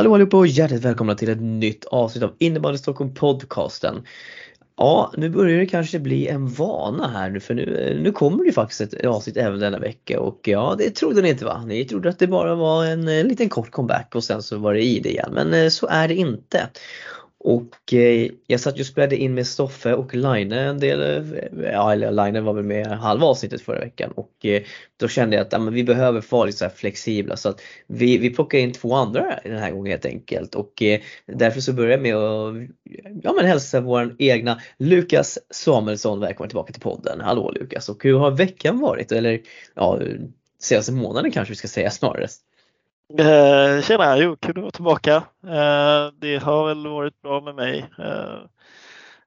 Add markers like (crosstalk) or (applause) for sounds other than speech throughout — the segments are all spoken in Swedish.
Hallå allihopa och hjärtligt välkomna till ett nytt avsnitt av Innebandy Stockholm podcasten. Ja, nu börjar det kanske bli en vana här nu för nu, nu kommer det faktiskt ett avsnitt även denna vecka och ja, det trodde ni inte va? Ni trodde att det bara var en, en liten kort comeback och sen så var det i det igen men eh, så är det inte. Och eh, jag satt ju och spelade in med Stoffe och Line en del, eh, ja eller Line var väl med halva avsnittet förra veckan och eh, då kände jag att ja, men vi behöver vara lite så flexibla så att vi, vi plockar in två andra den här gången helt enkelt och eh, därför så börjar jag med att ja, men hälsa vår egna Lukas Samuelsson välkommen tillbaka till podden. Hallå Lukas och hur har veckan varit? Eller ja, senaste månaden kanske vi ska säga snarare. Eh, tjena, jo, kul att vara tillbaka. Eh, det har väl varit bra med mig. Eh,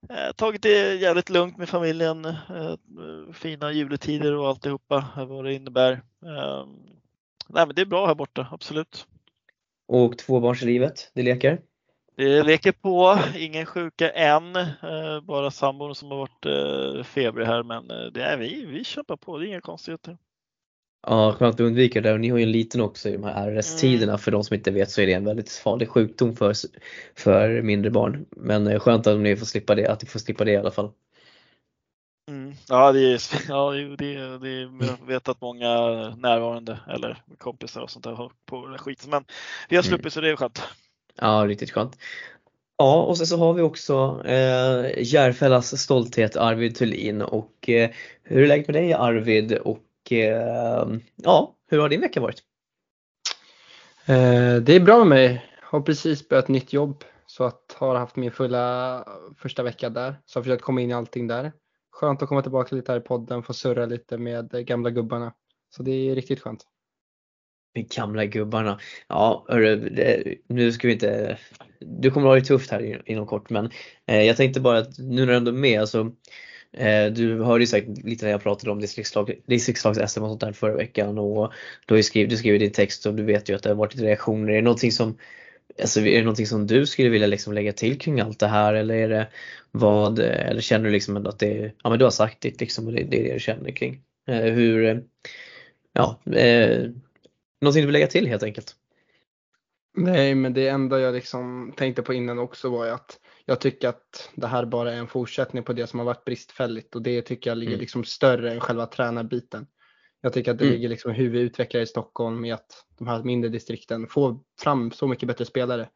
eh tagit det jävligt lugnt med familjen. Eh, fina juletider och alltihopa, vad det innebär. Eh, nej, men det är bra här borta, absolut. Och tvåbarnslivet, det leker? Det leker på, ingen sjuka än. Eh, bara sambon som har varit febrig här, men det är vi, vi kämpar på, det är inga konstigheter. Ja, skönt att undvika det. Och ni har ju en liten också i de här RS-tiderna. Mm. För de som inte vet så är det en väldigt farlig sjukdom för, för mindre barn. Men eh, skönt att ni får slippa det, att ni får slippa det i alla fall. Mm. Ja, det är, (laughs) ja, det, är, det är, jag vet att många närvarande eller kompisar och sånt där har på den skiten. Men vi har mm. sluppit mm. så det är skönt. Ja, riktigt skönt. Ja, och sen så har vi också eh, Järfällas stolthet Arvid Thulin och eh, hur är läget med dig Arvid och ja, hur har din vecka varit? Eh, det är bra med mig. Har precis börjat nytt jobb så att har haft min fulla första vecka där. Så har försökt komma in i allting där. Skönt att komma tillbaka lite här i podden, få surra lite med gamla gubbarna. Så det är riktigt skönt. Med gamla gubbarna. Ja, hörru, det, nu ska vi inte... Du kommer att ha det tufft här inom kort men eh, jag tänkte bara att nu när du ändå är med så Eh, Eh, du hörde ju säkert lite när jag pratade om distriktslags-SM och sånt där förra veckan och du har ju skrivit, du skrivit din text och du vet ju att det har varit lite reaktioner. Är det någonting som, alltså är det någonting som du skulle vilja liksom lägga till kring allt det här eller är det vad, eller känner du liksom att det, ja men du har sagt ditt, liksom och det, det är det du känner kring. Eh, hur, eh, ja, eh, någonting du vill lägga till helt enkelt? Nej men det enda jag liksom tänkte på innan också var ju att jag tycker att det här bara är en fortsättning på det som har varit bristfälligt och det tycker jag ligger mm. liksom större än själva tränarbiten. Jag tycker att det mm. ligger liksom hur vi utvecklar i Stockholm med att de här mindre distrikten får fram så mycket bättre spelare.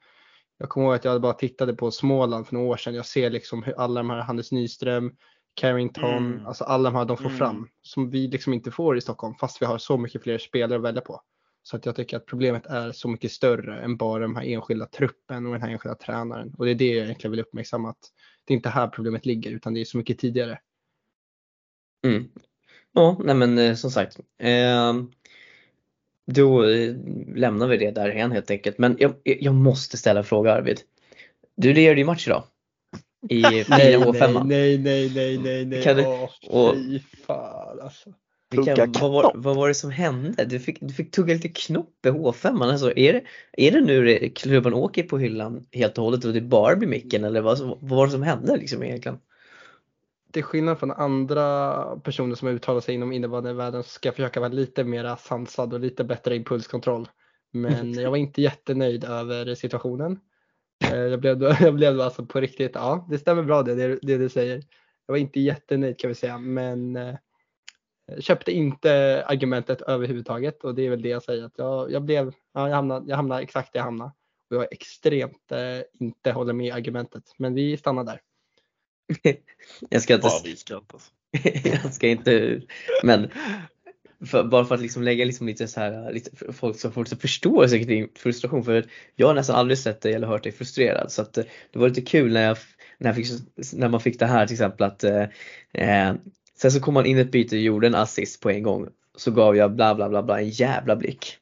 Jag kommer ihåg att jag bara tittade på Småland för några år sedan. Jag ser liksom hur alla de här Hannes Nyström, Carrington, mm. alltså alla de här de får mm. fram som vi liksom inte får i Stockholm fast vi har så mycket fler spelare att välja på. Så att jag tycker att problemet är så mycket större än bara den här enskilda truppen och den här enskilda tränaren. Och det är det jag egentligen vill uppmärksamma att det är inte här problemet ligger utan det är så mycket tidigare. Mm. Ja, nej men eh, som sagt. Eh, då eh, lämnar vi det där igen helt enkelt. Men jag, jag måste ställa en fråga Arvid. Du lirade ju match idag. I fina (laughs) H5. Nej, nej, nej, nej, nej. Kan du, och, fy fan alltså. Vilka, vad, var, vad var det som hände? Du fick, du fick tugga lite knopp i H5. Alltså, är, det, är det nu det, klubban åker på hyllan helt och hållet och det bara blir micken eller vad, vad var det som hände liksom egentligen? Till skillnad från andra personer som uttalar sig inom innebandyvärlden så ska jag försöka vara lite mer sansad och lite bättre impulskontroll. Men jag var inte jättenöjd över situationen. Eh, jag blev, (laughs) jag blev alltså på riktigt, ja det stämmer bra det, det, det du säger. Jag var inte jättenöjd kan vi säga men eh, köpte inte argumentet överhuvudtaget och det är väl det jag säger att jag, jag blev, ja, jag hamnade, jag hamnade exakt där jag hamnade och jag extremt eh, inte håller med argumentet. Men vi stannar där. (laughs) jag ska inte, (laughs) jag ska inte, men för, bara för att liksom lägga liksom lite så här, lite, folk som får lite förståelse kring frustration. För jag har nästan aldrig sett dig eller hört dig frustrerad. Så att, eh, det var lite kul när, jag, när, jag fick, när man fick det här till exempel att eh, eh Sen så kom han in ett byte och gjorde en assist på en gång. Så gav jag bla bla bla bla en jävla blick.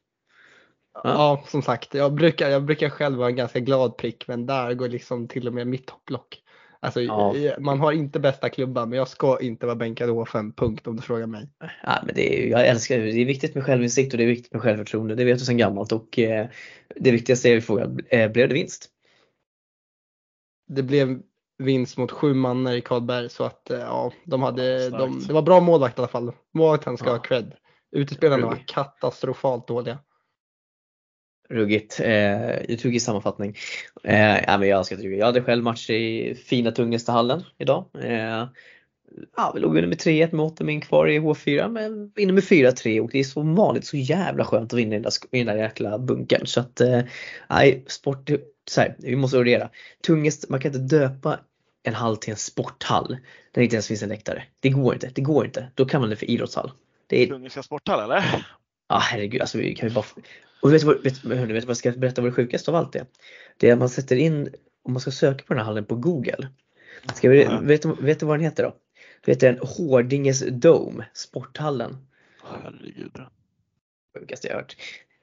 Ja. ja, som sagt, jag brukar, jag brukar själv vara en ganska glad prick men där går liksom till och med mitt topplock. Alltså, ja. Man har inte bästa klubban men jag ska inte vara bänkad H5, punkt om du frågar mig. Ja, men det är, jag älskar det. Det är viktigt med självinsikt och det är viktigt med självförtroende. Det vet du sedan gammalt och eh, det viktigaste är frågan, eh, blev det vinst? Det blev vinst mot sju mannar i Karlberg så att eh, ja, de hade, de, det var bra målvakt i alla fall. Målvakten ska ja. ha cred. Utespelarna var katastrofalt dåliga. Ruggigt. Eh, ruggig sammanfattning. Eh, ja, men jag ska tycka. Jag hade själv match i fina Tungestahallen idag. Eh, ja, vi låg under med 3-1 med 8 min kvar i H4 men vinner med 4-3 och det är som vanligt så jävla skönt att vinna i den där, i den där jäkla bunkern. Så att, eh, sport, så här, vi måste orera. Tungest, man kan inte döpa en hall till en sporthall där det inte ens finns en läktare. Det går inte, det går inte. Då kan man det för idrottshall. Det är, Tungiska sporthall eller? Ja herregud, alltså vi kan vi bara... Och vet du vad, vet, hörni, vet jag ska berätta vad det sjukaste av allt är? Det är att man sätter in, om man ska söka på den här hallen på Google. Ska vi, Ja. vet, vet du vad den heter då? Det heter den Hårdinges Dome, sporthallen. Herregud. Sjukaste jag hört.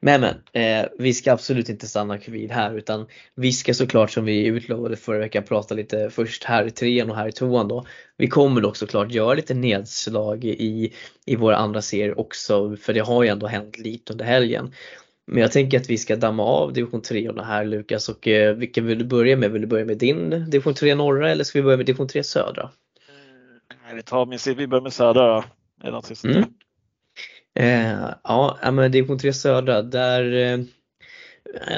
Men men, eh, vi ska absolut inte stanna vid här utan vi ska såklart som vi utlovade förra veckan prata lite först här i trean och här i tvåan då. Vi kommer dock såklart göra lite nedslag i, i våra andra serier också för det har ju ändå hänt lite under helgen. Men jag tänker att vi ska damma av division 3 här Lukas och eh, vilken vill du börja med? Vill du börja med din division 3 norra eller ska vi börja med division 3 södra? Nej, vi tar min vi börjar med södra då. Är det något? Mm. Eh, ja, men division 3 södra, där eh,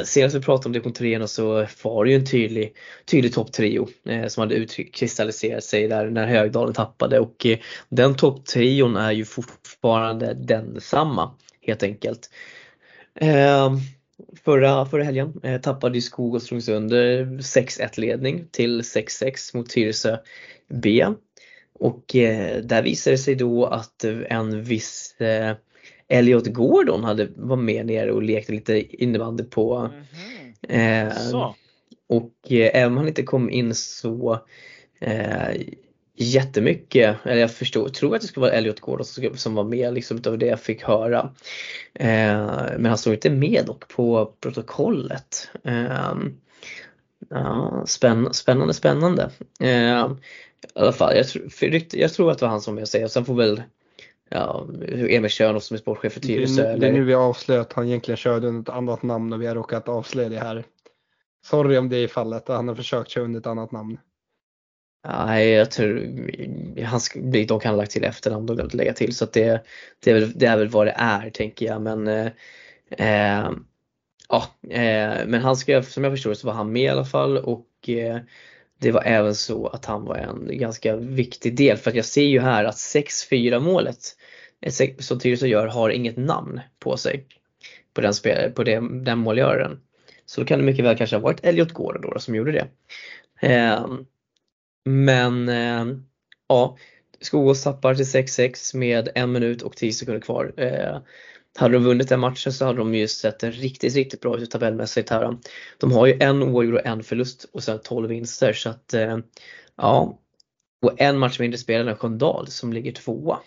senast vi pratade om division 3 så var det ju en tydlig, tydlig topptrio eh, som hade utkristalliserat sig där när Högdalen tappade och eh, den topptrion är ju fortfarande densamma helt enkelt. Eh, förra, förra helgen eh, tappade ju Skog och Strömsund 6-1 ledning till 6-6 mot Tyresö B. Och eh, där visade det sig då att en viss eh, Elliot Gordon hade var med nere och lekte lite innebandy på Mhm. eh, Så. och eh, även om han inte kom in så eh, jättemycket, eller jag förstår, tror att det skulle vara Elliot Gordon som, som var med liksom utav det jag fick höra. Eh, men han stod inte med dock på protokollet. Eh, ja, spänn, spännande, spännande. Eh, I alla fall, jag, tror- jag tror att det var han som jag säger. Sen får väl ja, Emil Tjörnov som är sportchef för Det Tyresö. nu- det är nu vi avslöjar att han egentligen körde under ett annat namn och vi har råkat avslöja det här. Sorry om det är fallet och han har försökt köra under ett annat namn. Nej, jag tror han ska, de kan ha lagt till efternamn och glömt lägga till så att det, det, är väl, det är väl vad det är tänker jag men eh, eh, ja, eh, men han skrev som jag förstår det så var han med i alla fall och eh, det var även så att han var en ganska viktig del för att jag ser ju här att 6-4 målet som Tyresö gör har inget namn på sig på den, spel, på det, den målgöraren. Så då kan det mycket väl kanske ha varit Elliot Gordon då, som gjorde det. Eh, men eh, ja, Skogås tappar till 6-6 med en minut och 10 sekunder kvar. Eh, hade de vunnit den matchen så hade de ju sett riktigt, riktigt bra ut tabellmässigt här. De har ju en oavgjord och en förlust och sen 12 vinster så att eh, ja. Och en match mindre spelare än Sköndal som ligger tvåa.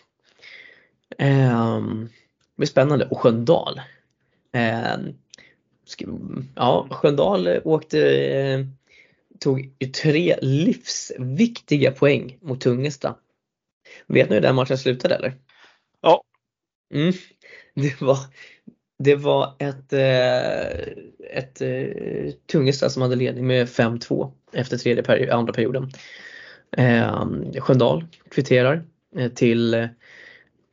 Eh, det blir spännande och Sköndal. Eh, ja, Sköndal åkte eh, tog tre livsviktiga poäng mot Tungesta. Vet ni hur den matchen slutade eller? Ja. Mm. Det var, det var ett, eh, ett eh, Tungesta som hade ledning med 5-2 efter tredje peri- andra perioden. Eh, Sköndal kvitterar eh, till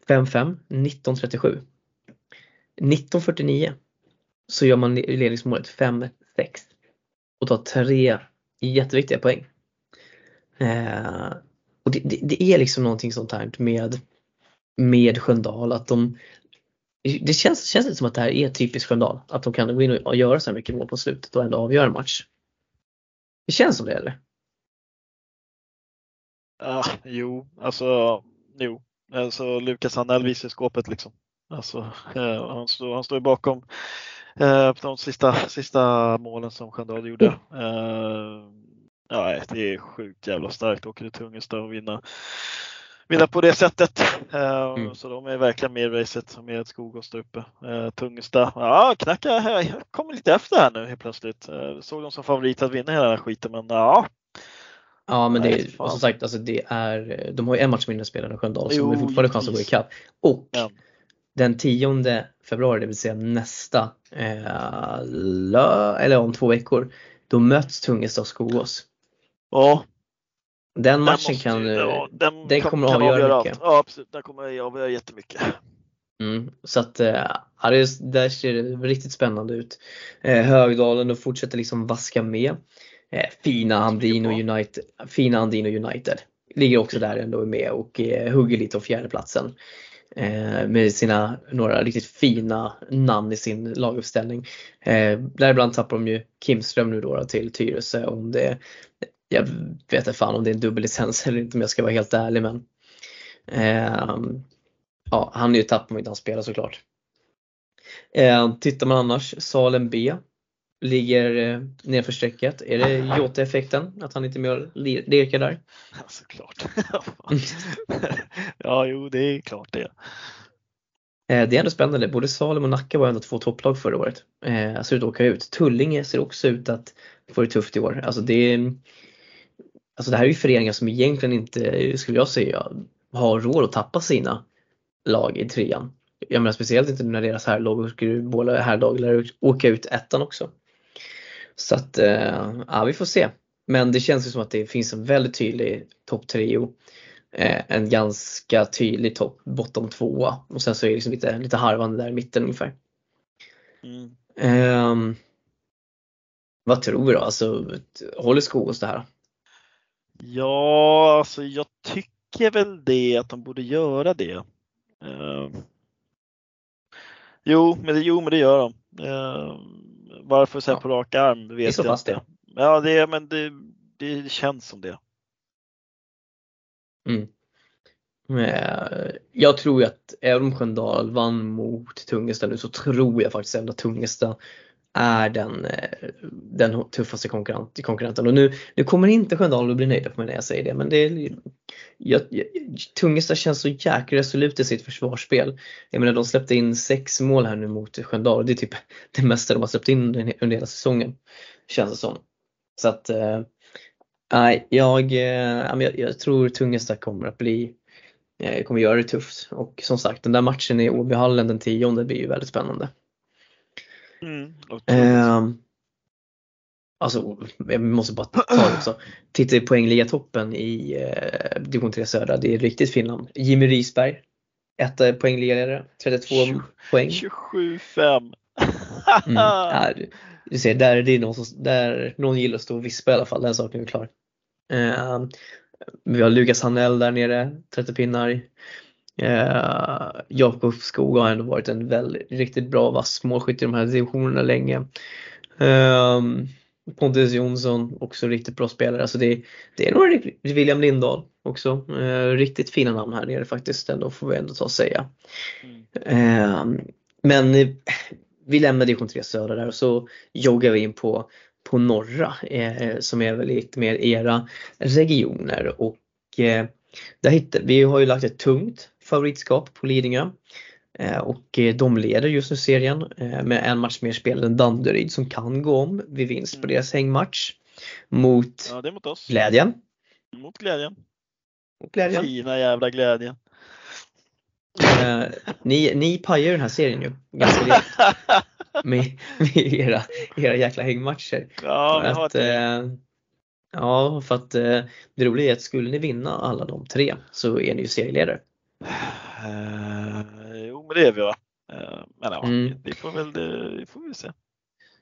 5-5, 19.37. 19.49 så gör man ledningsmålet 5-6 och tar tre jätteviktiga poäng. Eh, och det, det, det är liksom någonting sånt här med, med Sköndal att de det känns, känns lite som att det här är typiskt Sköndal. Att de kan gå in och göra så här mycket mål på slutet och ändå avgöra en match. Det känns som det eller? Ah, jo, alltså jo. Alltså Lukas Hanell visar skåpet liksom. Alltså, eh, han, står, han står ju bakom eh, de sista, sista målen som Sköndal gjorde. Eh, ja, det är sjukt jävla starkt. Åker till Tungesta och vinna, vinna på det sättet. Eh, Mm. Så de är verkligen med i racet med Skogås där uppe. Eh, Tungesta, ja knackar här, kommer lite efter här nu helt plötsligt. Eh, såg dem som favorit att vinna hela den här skiten men ja. Ja men det är, som sagt alltså det är, de har ju en match mindre spelare än Sköndal så de har fortfarande chans att gå ikapp. Och Men, den 10 februari, det vill säga nästa, eh, lö, eller om två veckor, då möts Tungesta och Skogås. ja, Den Den matchen måste kan, ju- eh, ja, den, den kommer kan avgöra allt. mycket. Ja absolut, den kommer avgöra jättemycket. Mm, så att ja, det, där ser det riktigt spännande ut. Högdalen och fortsätter liksom vaska med. Fina Andino United, fina Andino United ligger också där ändå med och hugger lite om fjärdeplatsen. Eh, med sina några riktigt fina namn i sin laguppställning. Eh, däribland tappar de ju Kimström nu då till Tyresö om det jag vet inte fan om det är en dubbellicens eller inte om jag ska vara helt ärlig men eh, ja, han är ju tapp om inte han spelar såklart. Eh, tittar man annars, Salem B ligger eh, nerför strecket. Är det (laughs) Jota-effekten? Att han inte mer lirkar där? Ja, såklart. ja, jo, det är klart det. Eh, det är ändå spännande. Både Salem och Nacka var ändå två topplag förra året. Eh, ser ut att åka ut. Tullinge ser också ut att få det tufft i år. Alltså det, alltså det här är ju föreningar som egentligen inte, skulle jag säga, har råd att tappa sina lag i trean. Jag menar speciellt inte när deras herrlag båda herrlag lär åka ut ettan också. Så att, eh, ja vi får se. Men det känns ju som att det finns en väldigt tydlig topptrio. Eh, en ganska tydlig topp, bottom tvåa och sen så är det liksom lite, lite harvande där i mitten ungefär. Mm. Um, vad tror då? Alltså, håller Skogås det här? Ja, alltså jag tycker väl det att de borde göra det. Uh, jo, men det, jo, men det gör de. Uh, varför så här ja. på rak arm vet jag inte. Det. Ja, det, men det, det känns som det. Mm. Eh, jag tror ju att även om Sköndal vann mot Tungesta nu så tror jag faktiskt ändå att Tungesta är den, eh, den tuffaste konkurrent, konkurrenten. Och nu, nu kommer inte Sköndal att bli nöjda på mig när jag säger det men det är, jag, jag, Tungesta känns så jäkla resolut i sitt försvarsspel. Jag menar de släppte in sex mål här nu mot Sköndal. och Det är typ det mesta de har släppt in under hela säsongen. Känns det som. Så att eh, nej, jag, äh, jag, jag tror Tungesta kommer att bli eh, kommer göra det tufft. Och som sagt den där matchen i Åbyhallen den tionde blir ju väldigt spännande. Mm, eh, alltså, vi måste bara ta det också. Tittar vi poängligatoppen i eh, division 3 södra, det är riktigt Finland. Jimmy Risberg, etta poängledare, 32 20, poäng. 27-5. mm, ja, du, ser, där, det är någon, som, där någon gillar att stå och vispa i alla fall, den saken är klar. Eh, vi har Lukas Hanell där nere, 30 pinnar. Eh, Jakob Skog har ändå varit en väldigt, riktigt bra vass målskytt i de här divisionerna länge. Eh, Pontus Jonsson, också riktigt bra spelare. Alltså det, det är nog William Lindahl också. Eh, riktigt fina namn här nere faktiskt, ändå får vi ändå ta och säga. Ehm, eh, men vi lämnar division 3 södra där och så joggar vi in på, på norra eh, som är väl lite mer era regioner och eh, där hittar, vi har ju lagt ett tungt favoritskap på Lidingö. Eh, och eh, de leder just nu serien eh, med en match mer spelad än Danderyd som kan gå om vid vinst på mm. deras hängmatch. Mot, ja, mot oss. Glädjen. Mot Glädjen. Mot glädjen. Fina jävla Glädjen. Eh, ni, ni pajar den här serien ju ganska rejält. (laughs) med, med era, era jäkla hängmatcher. Ja, har att, eh, Ja, för att eh, det roliga är att skulle ni vinna alla de tre så är ni ju serieledare. Uh, jo men det är vi va? Uh, men ja, mm. vi får väl det, får vi se.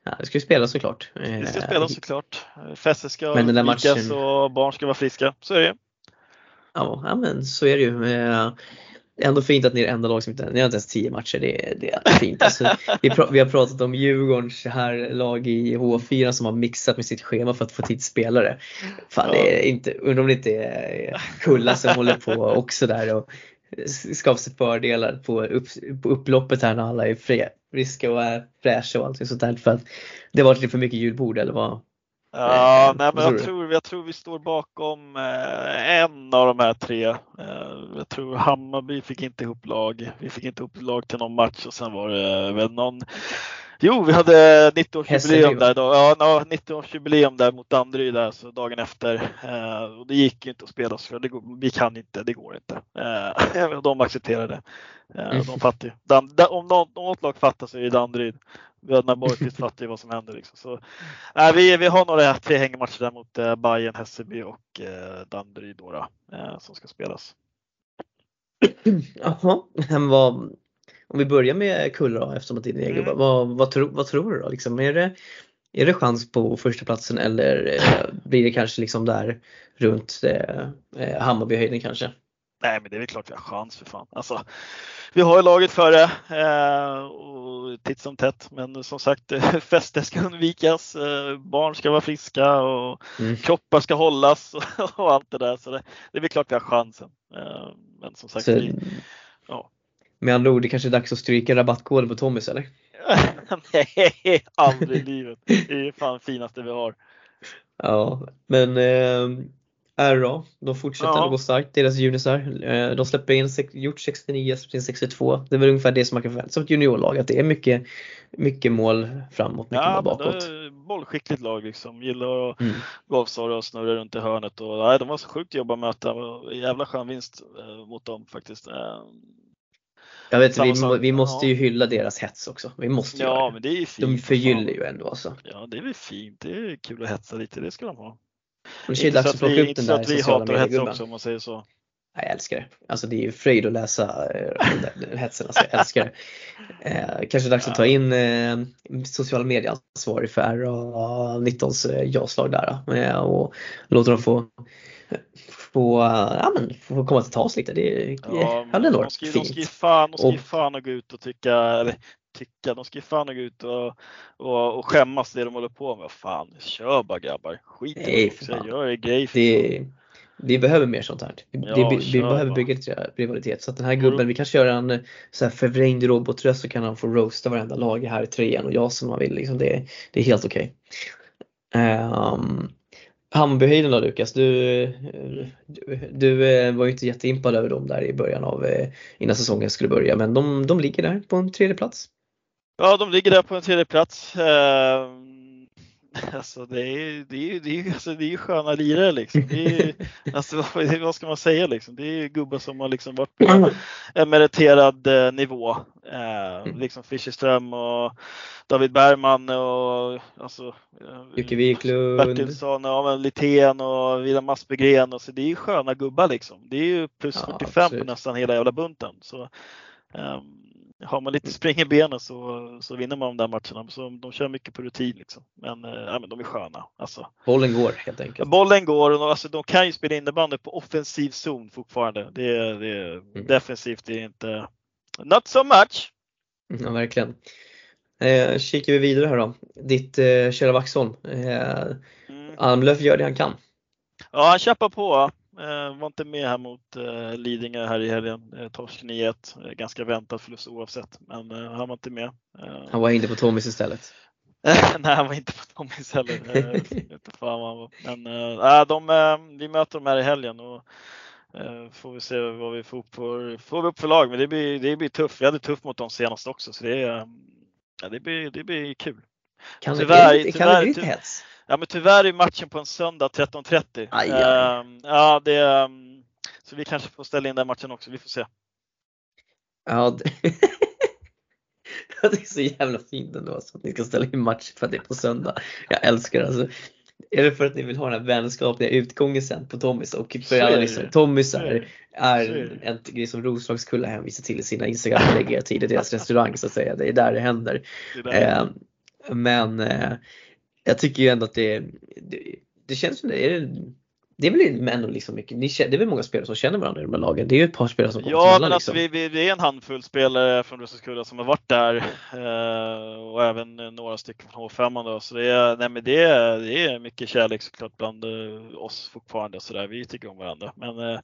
Ja, det ska ju spelas såklart. Det ska spelas såklart. Fester ska men den matchen... och barn ska vara friska. Så är det Ja, ja men så är det ju ändå fint att ni är det enda lag som inte, ni har inte ens 10 matcher, det, det är fint. Alltså, vi, vi, har pratat om Djurgårdens här lag i H4 som har mixat med sitt schema för att få tid spelare. Fan, det är inte, undrar om det inte är Kulla som håller på också där och skapar sig fördelar på, upp, på upploppet här när alla är friska och är fräscha och allting sånt där. För att det varit lite för mycket julbord eller vad, Ja, eh, nej, men jag tror, jag tror vi står bakom eh, en av de här tre. Eh, jag tror Hammarby fick inte ihop lag. Vi fick inte ihop lag till någon match och sen var det väl någon Jo, vi hade 90-årsjubileum där. Då. Ja, 90-årsjubileum där mot Danderyd där, så dagen efter. Eh, och det gick ju inte att spela så det går, vi kan inte, det går inte. Eh, (laughs) de accepterade. Eh, mm. De fattar ju. Dan, om något, något lag fattar så är det Danderyd. Bröderna Borgqvist (laughs) fattar ju vad som händer. Liksom. Så, äh, vi, vi har några tre hängmatcher där mot eh, Bayern, Hässelby och eh, Danderyd då, eh, som ska spelas. (clears throat) Jaha, vad, om vi börjar med Kulla då eftersom att det är dina Mm. Vad, vad, tro, vad tror du då? Liksom, är, det, är det chans på första platsen eller eh, blir det kanske liksom där runt eh, eh, Hammarbyhöjden kanske? Nej men det är väl klart vi har chans för fan. Alltså, vi har ju laget före eh, och titt som tätt. Men som sagt (laughs) fester ska undvikas. Eh, barn ska vara friska och Mm. kroppar ska hållas och, (laughs) och allt det där. Så det, det är väl klart vi har chansen. Eh, men som sagt, Så, vi, ja. Med andra ord, det kanske är dags att stryka rabattkoden på Tommys eller? Nej, (laughs) aldrig i livet. Det är fan finaste vi har. Ja, men eh, RA, de fortsätter Ja. att gå starkt, deras junisar. Eh, de släpper in, gjort 69, släpper in 62. Det är väl ungefär det som man kan förvänta sig av ett juniorlag, att det är mycket, mycket mål framåt, mycket Ja, mål men det bakåt. är bollskickligt lag liksom. Gillar att Mm. gavsara och snurra runt i hörnet. Och, nej, de var så sjukt jobba att möta. Jävla skön vinst eh, mot dem faktiskt. Eh, Jag vet, vi, sak. vi måste Ja. ju hylla deras hets också. Vi måste ja, men det är fint. De för förgyller ju ändå alltså. Ja, det är väl fint. Det är kul att hetsa lite. Det ska de ha. Det är dags att plocka upp den där att vi hatar hetsa också om man säger så. Jag älskar det. Alltså det är ju fröjd att läsa eh, hetsen. Alltså, jag älskar det. Eh, kanske dags att ta in eh, social medieansvarig för RA19s eh, ja-slag där. Eh, och låta dem få, få, ja, men, få komma till tals lite. Det Ja, hade nog de varit ska, ju- de ska ju fint. fan, de ska ju Och- fan att gå ut och tycka, eller tycka, de ska ju fan att gå ut och, och, och skämmas det de håller på med. Fan, kör bara grabbar. Skit i vad. Gör er grej. Det, vi behöver mer sånt här. Vi, Ja, vi, vi behöver bygga lite rivalitet. Så att den här Och- gubben, vi kanske gör en eh, så här förvrängd robotröst så kan han få roasta varenda lag här i trean och jag som man vill. Liksom. Det, det är helt okej. Um, Hammarbyhöjden då Lukas, du, du, du var ju inte jätteimpad över dem där i början av eh, innan säsongen skulle börja men de, de ligger där på en tredje plats. Ja, de ligger där på en tredje plats. Eh, (laughs) alltså det är, det är, det är, alltså det är ju sköna lirare liksom. Det är, (laughs) alltså, vad, ska man säga liksom? Det är ju gubbar som har liksom varit på en meriterad eh, nivå. Eh, liksom Fischerström och David Bergman och alltså, eh, Jocke Wiklund. Bertilsson, ja, men Litén och William Aspegren. Och så det är ju sköna gubbar liksom. Det är ju plus Ja, 45 på absolut. nästan hela jävla bunten. Så, ehm, har man lite spring i benen så, så vinner man de där matcherna. Så de kör mycket på rutin liksom. Men, ja, men de är sköna. Alltså, Bollen går helt enkelt. bollen går och de, alltså, de kan ju spela innebandy på offensiv zon fortfarande. Det, det, Mm. Defensivt är inte Not so much. Ja, verkligen. Eh, kikar vi vidare här då. Ditt eh, kära Vaxholm. Eh, Mm. Almlöf gör det han kan. Ja, han kämpar på. Eh, var inte med här mot eh, Lidingö här i helgen. Eh, torsk 9-1. Eh, ganska väntad förlust oavsett. Men han var inte med. Han var inne på Tommys istället. (laughs) Nej, han var inte på Tommys heller. Jag vet inte (laughs) fan vad han var. Men äh, de, eh, vi möter dem här i helgen och eh, får vi se vad vi får upp för, får vi upp för lag. Men det blir, det blir tufft. Vi hade tufft mot dem senast också så det, är, ja, det, blir, det blir kul. Kan, Tyvärr- det, kan det bli lite hets? Ja men tyvärr är matchen på en söndag 13.30. Aj, aj. Ehm, ja, det, ehm, så vi kanske får ställa in den matchen också. Vi får se. Ja, det... (laughs) det är så jävla fint ändå så att ni ska ställa in match för att det är på söndag. Jag älskar det alltså. Är det för att ni vill ha den här vänskapliga utgången sen på Tommys och för alla liksom, Tommys Så är är, en grej som Roslagskulla hänvisar till i sina Instagram-lägg hela tiden, deras (laughs) restaurang så att säga. Det är där det händer. Det är där. Eh, men eh, jag tycker ju ändå att det, det, det känns som det är, det är väl ändå liksom mycket, ni, det är väl många spelare som känner varandra i de här lagen. Det är ju ett par spelare som kommer Ja, men alltså liksom. vi, vi, det är en handfull spelare från Roslagskulla som har varit där eh, och även några stycken från H5 då. Så det är, nej, men det är, det är mycket kärlek såklart bland eh, oss fortfarande. Så där. Vi tycker om varandra. Men eh,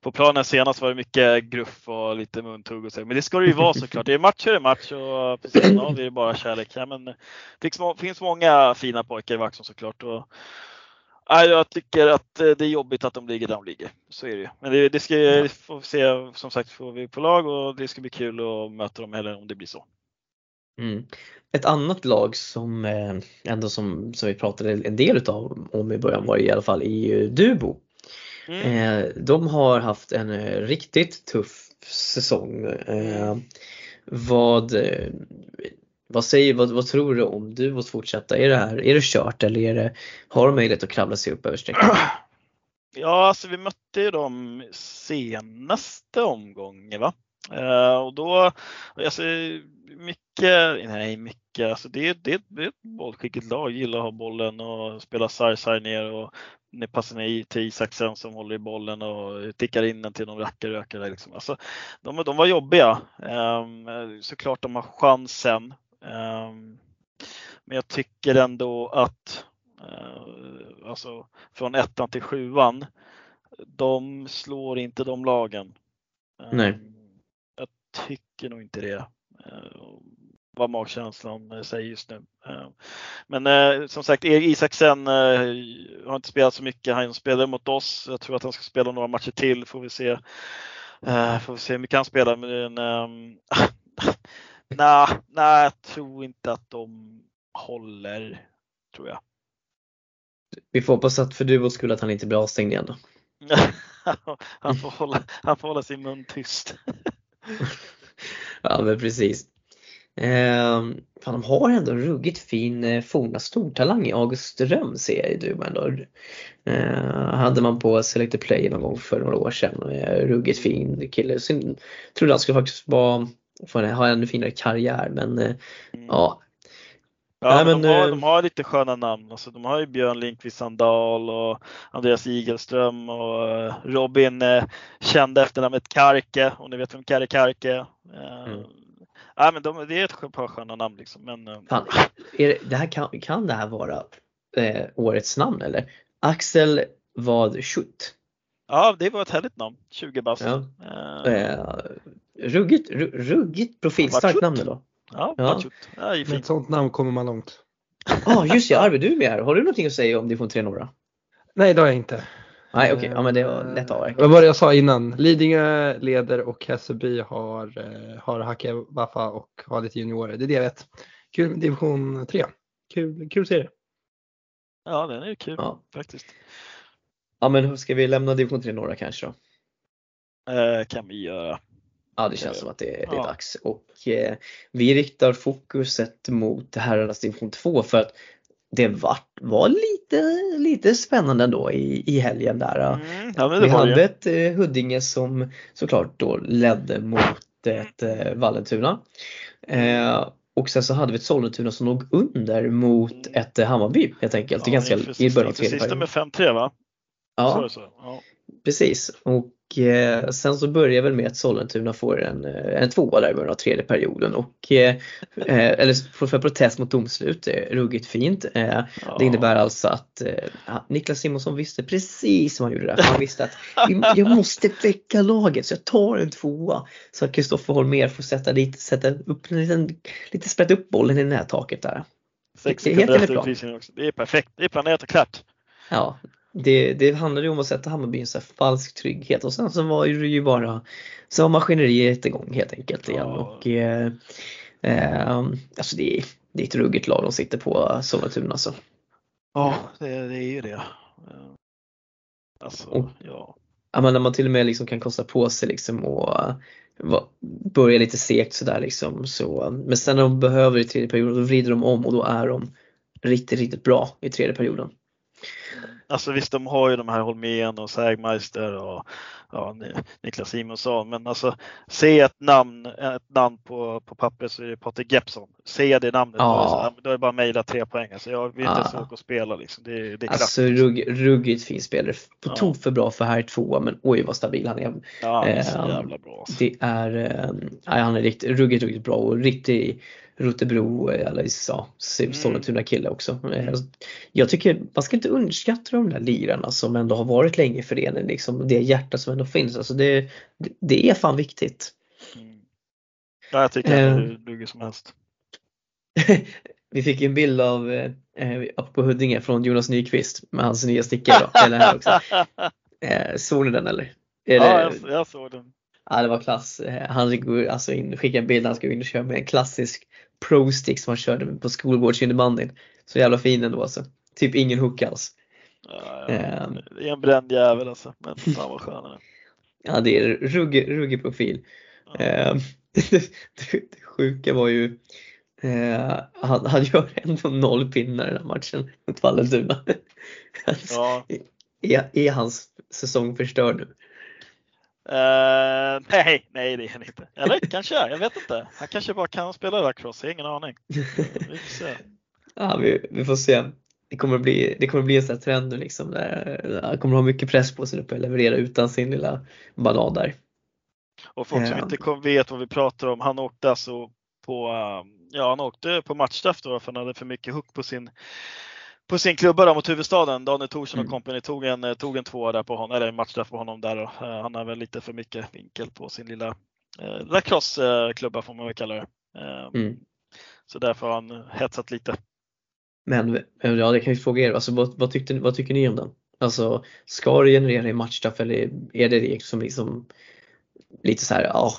på planen senast var det mycket gruff och lite muntugg och så. Men det ska det ju vara såklart. Det är match är det match och på sidan av är det bara kärlek. Ja, men det finns, finns många fina pojkar i Vaxholm såklart. Och, Nej, jag tycker att eh, det är jobbigt att de ligger där de ligger. Så är det ju. Men det, det ska vi se. Som sagt får vi på lag och det ska bli kul att möta dem heller om det blir så. Mm. Ett annat lag som eh, ändå som, som vi pratade en del utav om i början var i alla fall i eh, Dubo. Mm. Eh, de har haft en riktigt tuff säsong. Eh, vad, vad, säger, vad, vad tror du om du måste fortsätta? Är det här, är det kört eller är det, har de möjlighet att kravla sig upp över strecket? (clears throat) Ja, alltså vi mötte ju dem senaste omgången va? Uh, och då, alltså mycket, nej mycket, alltså det, det, det är ett bollskickligt lag, gillar att ha bollen och spela sarg ner och passar ner till Isaksen som håller i bollen och tickar in den till någon rackarrökare. Liksom. Alltså, de, de var jobbiga. Um, såklart de har chansen. Um, men jag tycker ändå att uh, alltså, från ettan till sjuan, de slår inte de lagen. Um, Nej. Jag tycker nog inte det. Uh, vad magkänslan säger just nu. Men eh, som sagt, Isaksen eh, har inte spelat så mycket. Han spelade mot oss. Jag tror att han ska spela några matcher till. Får vi se. Eh, får vi se hur mycket han spelar. Men ehm, (laughs) nej, nej, jag tror inte att de håller. Tror jag. Vi får hoppas att för Duvos skull att han inte blir avstängd igen då. (laughs) han, får hålla, han får hålla sin mun tyst. (laughs) ja men precis. Eh, fan, de har ändå en ruggigt fin eh, forna stortalang i August Ström ser jag du ändå. Eh, hade man på Selected Play någon gång för några år sedan. Eh, ruggigt fin kille. Jag trodde han skulle faktiskt vara, få en, ha en ännu finare karriär men eh, mm. ja. Ja, Nej, men, de, har, eh, de har lite sköna namn. Alltså, de har ju Björn Linkvist Sandal och Andreas Igelström och eh, Robin eh, kände efternamnet Karke, om ni vet vem Kari Karke mm ja, men de, det är ett par sköna namn liksom. Men, Fan, det, det, här kan, kan det här vara eh, årets namn eller? Axel vad Schutt? Ja, det var ett härligt namn. 20 bast. Ja. Uh, ruggigt, ruggigt profilstarkt namn då. Ja, ja. ja Med ett sånt namn kommer man långt. Ja, ah, just ja, Arvid du är med här. Har du någonting att säga om division 3 norra? Nej, det har jag inte. Nej okej, okay. ja men det var lätt avverkat. Vad var det jag sa innan? Lidingö leder och Hässelby har, eh, har Hacke Waffa och har lite juniorer. Det är det jag vet. Kul division 3. Kul, kul serie. Ja den är kul ja. faktiskt. Ja men ska vi lämna division 3 norra kanske då? Eh, kan vi göra. Ja det känns som att det, det är ja. dags och eh, vi riktar fokuset mot herrarnas division 2 för att det var, var lite, lite spännande ändå i, i helgen där. Mm, ja, vi hade det. ett eh, Huddinge som såklart då ledde mot ett eh, Vallentuna. Eh, och sen så hade vi ett Sollentuna som låg under mot ett eh, Hammarby helt enkelt. Ja, ganska, i början av tredje Sista med 5-3 va? Ja, så, så. ja. precis. Och eh, sen så börjar väl med att Sollentuna får en, eh, en tvåa där i början av tredje perioden och eh, eh eller får för protest mot domslut, ruggigt fint. Eh, ja. Det innebär alltså att eh, Niklas Simonsson visste precis vad han gjorde där. Han visste att jag måste väcka laget så jag tar en tvåa så att Kristoffer Holmér får sätta dit, sätta upp en liten, lite sprätta upp bollen i det här taket där. Sex sekunder efter utvisningen också. Det är perfekt, det är planerat och klart. Ja, det, det handlade ju om att sätta Hammarby i en så falsk trygghet och sen så var det ju bara så var maskineriet igång helt enkelt igen ja. och eh, eh, alltså det, det är ett ruggigt lag de sitter på Sollentuna alltså. Ja det, det, är ju det. Alltså och, ja. Ja men när man till och med liksom kan kosta på sig liksom och börja lite segt sådär liksom så men sen när de behöver i tredje perioden då vrider de om och då är de riktigt riktigt bra i tredje perioden. Alltså visst, de har ju de här Holmén och Sägmeister och ja, Niklas Simonsson, men alltså se ett namn, ett namn på, på pappret så är det Patrik Gepson. Se det namnet, ja. då, är det bara mejla tre poäng. Alltså jag vill inte ens åka och spela liksom. Det, det är alltså rugg, ruggigt fin spelare. På ja. tok för bra för här tvåa, men oj vad stabil han är. Ja, han är så ehm, jävla bra. Alltså. Det är, äh, han är riktigt, ruggigt, ruggigt bra och riktigt Rotebro eller ja, Sollentuna kille också. Mm. Jag tycker man ska inte underskatta de där lirarna som ändå har varit länge i föreningen. Liksom, det hjärta som ändå finns. Alltså det, det är fan viktigt. Mm. Ja, jag tycker eh, det duger som helst. (laughs) Vi fick en bild av eh, på Huddinge från Jonas Nyqvist med hans nya stickor. (laughs) Eh, såg ni den eller? ja, jag, jag såg den. Ja, det var klass. Eh, han alltså in, skickade en bild när han skulle in och köra med en klassisk pro stick som han körde på skolgårdsinnebandyn. Så jävla fin ändå alltså. Typ ingen hook alls. Ja, ja. Um, det är en bränd jävel alltså, men fan vad skön är. Ja det är ruggig, ruggig profil. Ja. (laughs) Um, det, det, sjuka var ju uh, han, han gör ändå noll pinnar i den här matchen mot Vallentuna. (laughs) ja. är, är hans säsong förstörd nu? Uh, nej, nej det är han inte. Eller kanske, jag vet inte. Han kanske bara kan spela lacrosse, jag har ingen aning. Vi får se. (laughs) ja, vi, vi får se. Det kommer bli, det kommer bli en sån här trend nu liksom där han kommer ha mycket press på sig nu på att leverera utan sin lilla ballad där. Och folk som Ja. inte kom, vet vad vi pratar om, han åkte alltså på, um, ja han åkte på matchstraff då för han hade för mycket hook på sin på sin klubba då mot huvudstaden. Daniel Thorsson och Mm. company tog en, eh, tog en tvåa där på honom, eller en matchstraff på honom där. Då. Eh, Han har väl lite för mycket vinkel på sin lilla eh, lacrosse-klubba får man väl kalla det. Eh, Mm. Så därför har han hetsat lite. Men ja, det kan vi fråga er, alltså, vad, vad, tyckte, vad tycker ni om den? Alltså, ska det generera i matchstraff eller är det det som liksom lite så här, ja,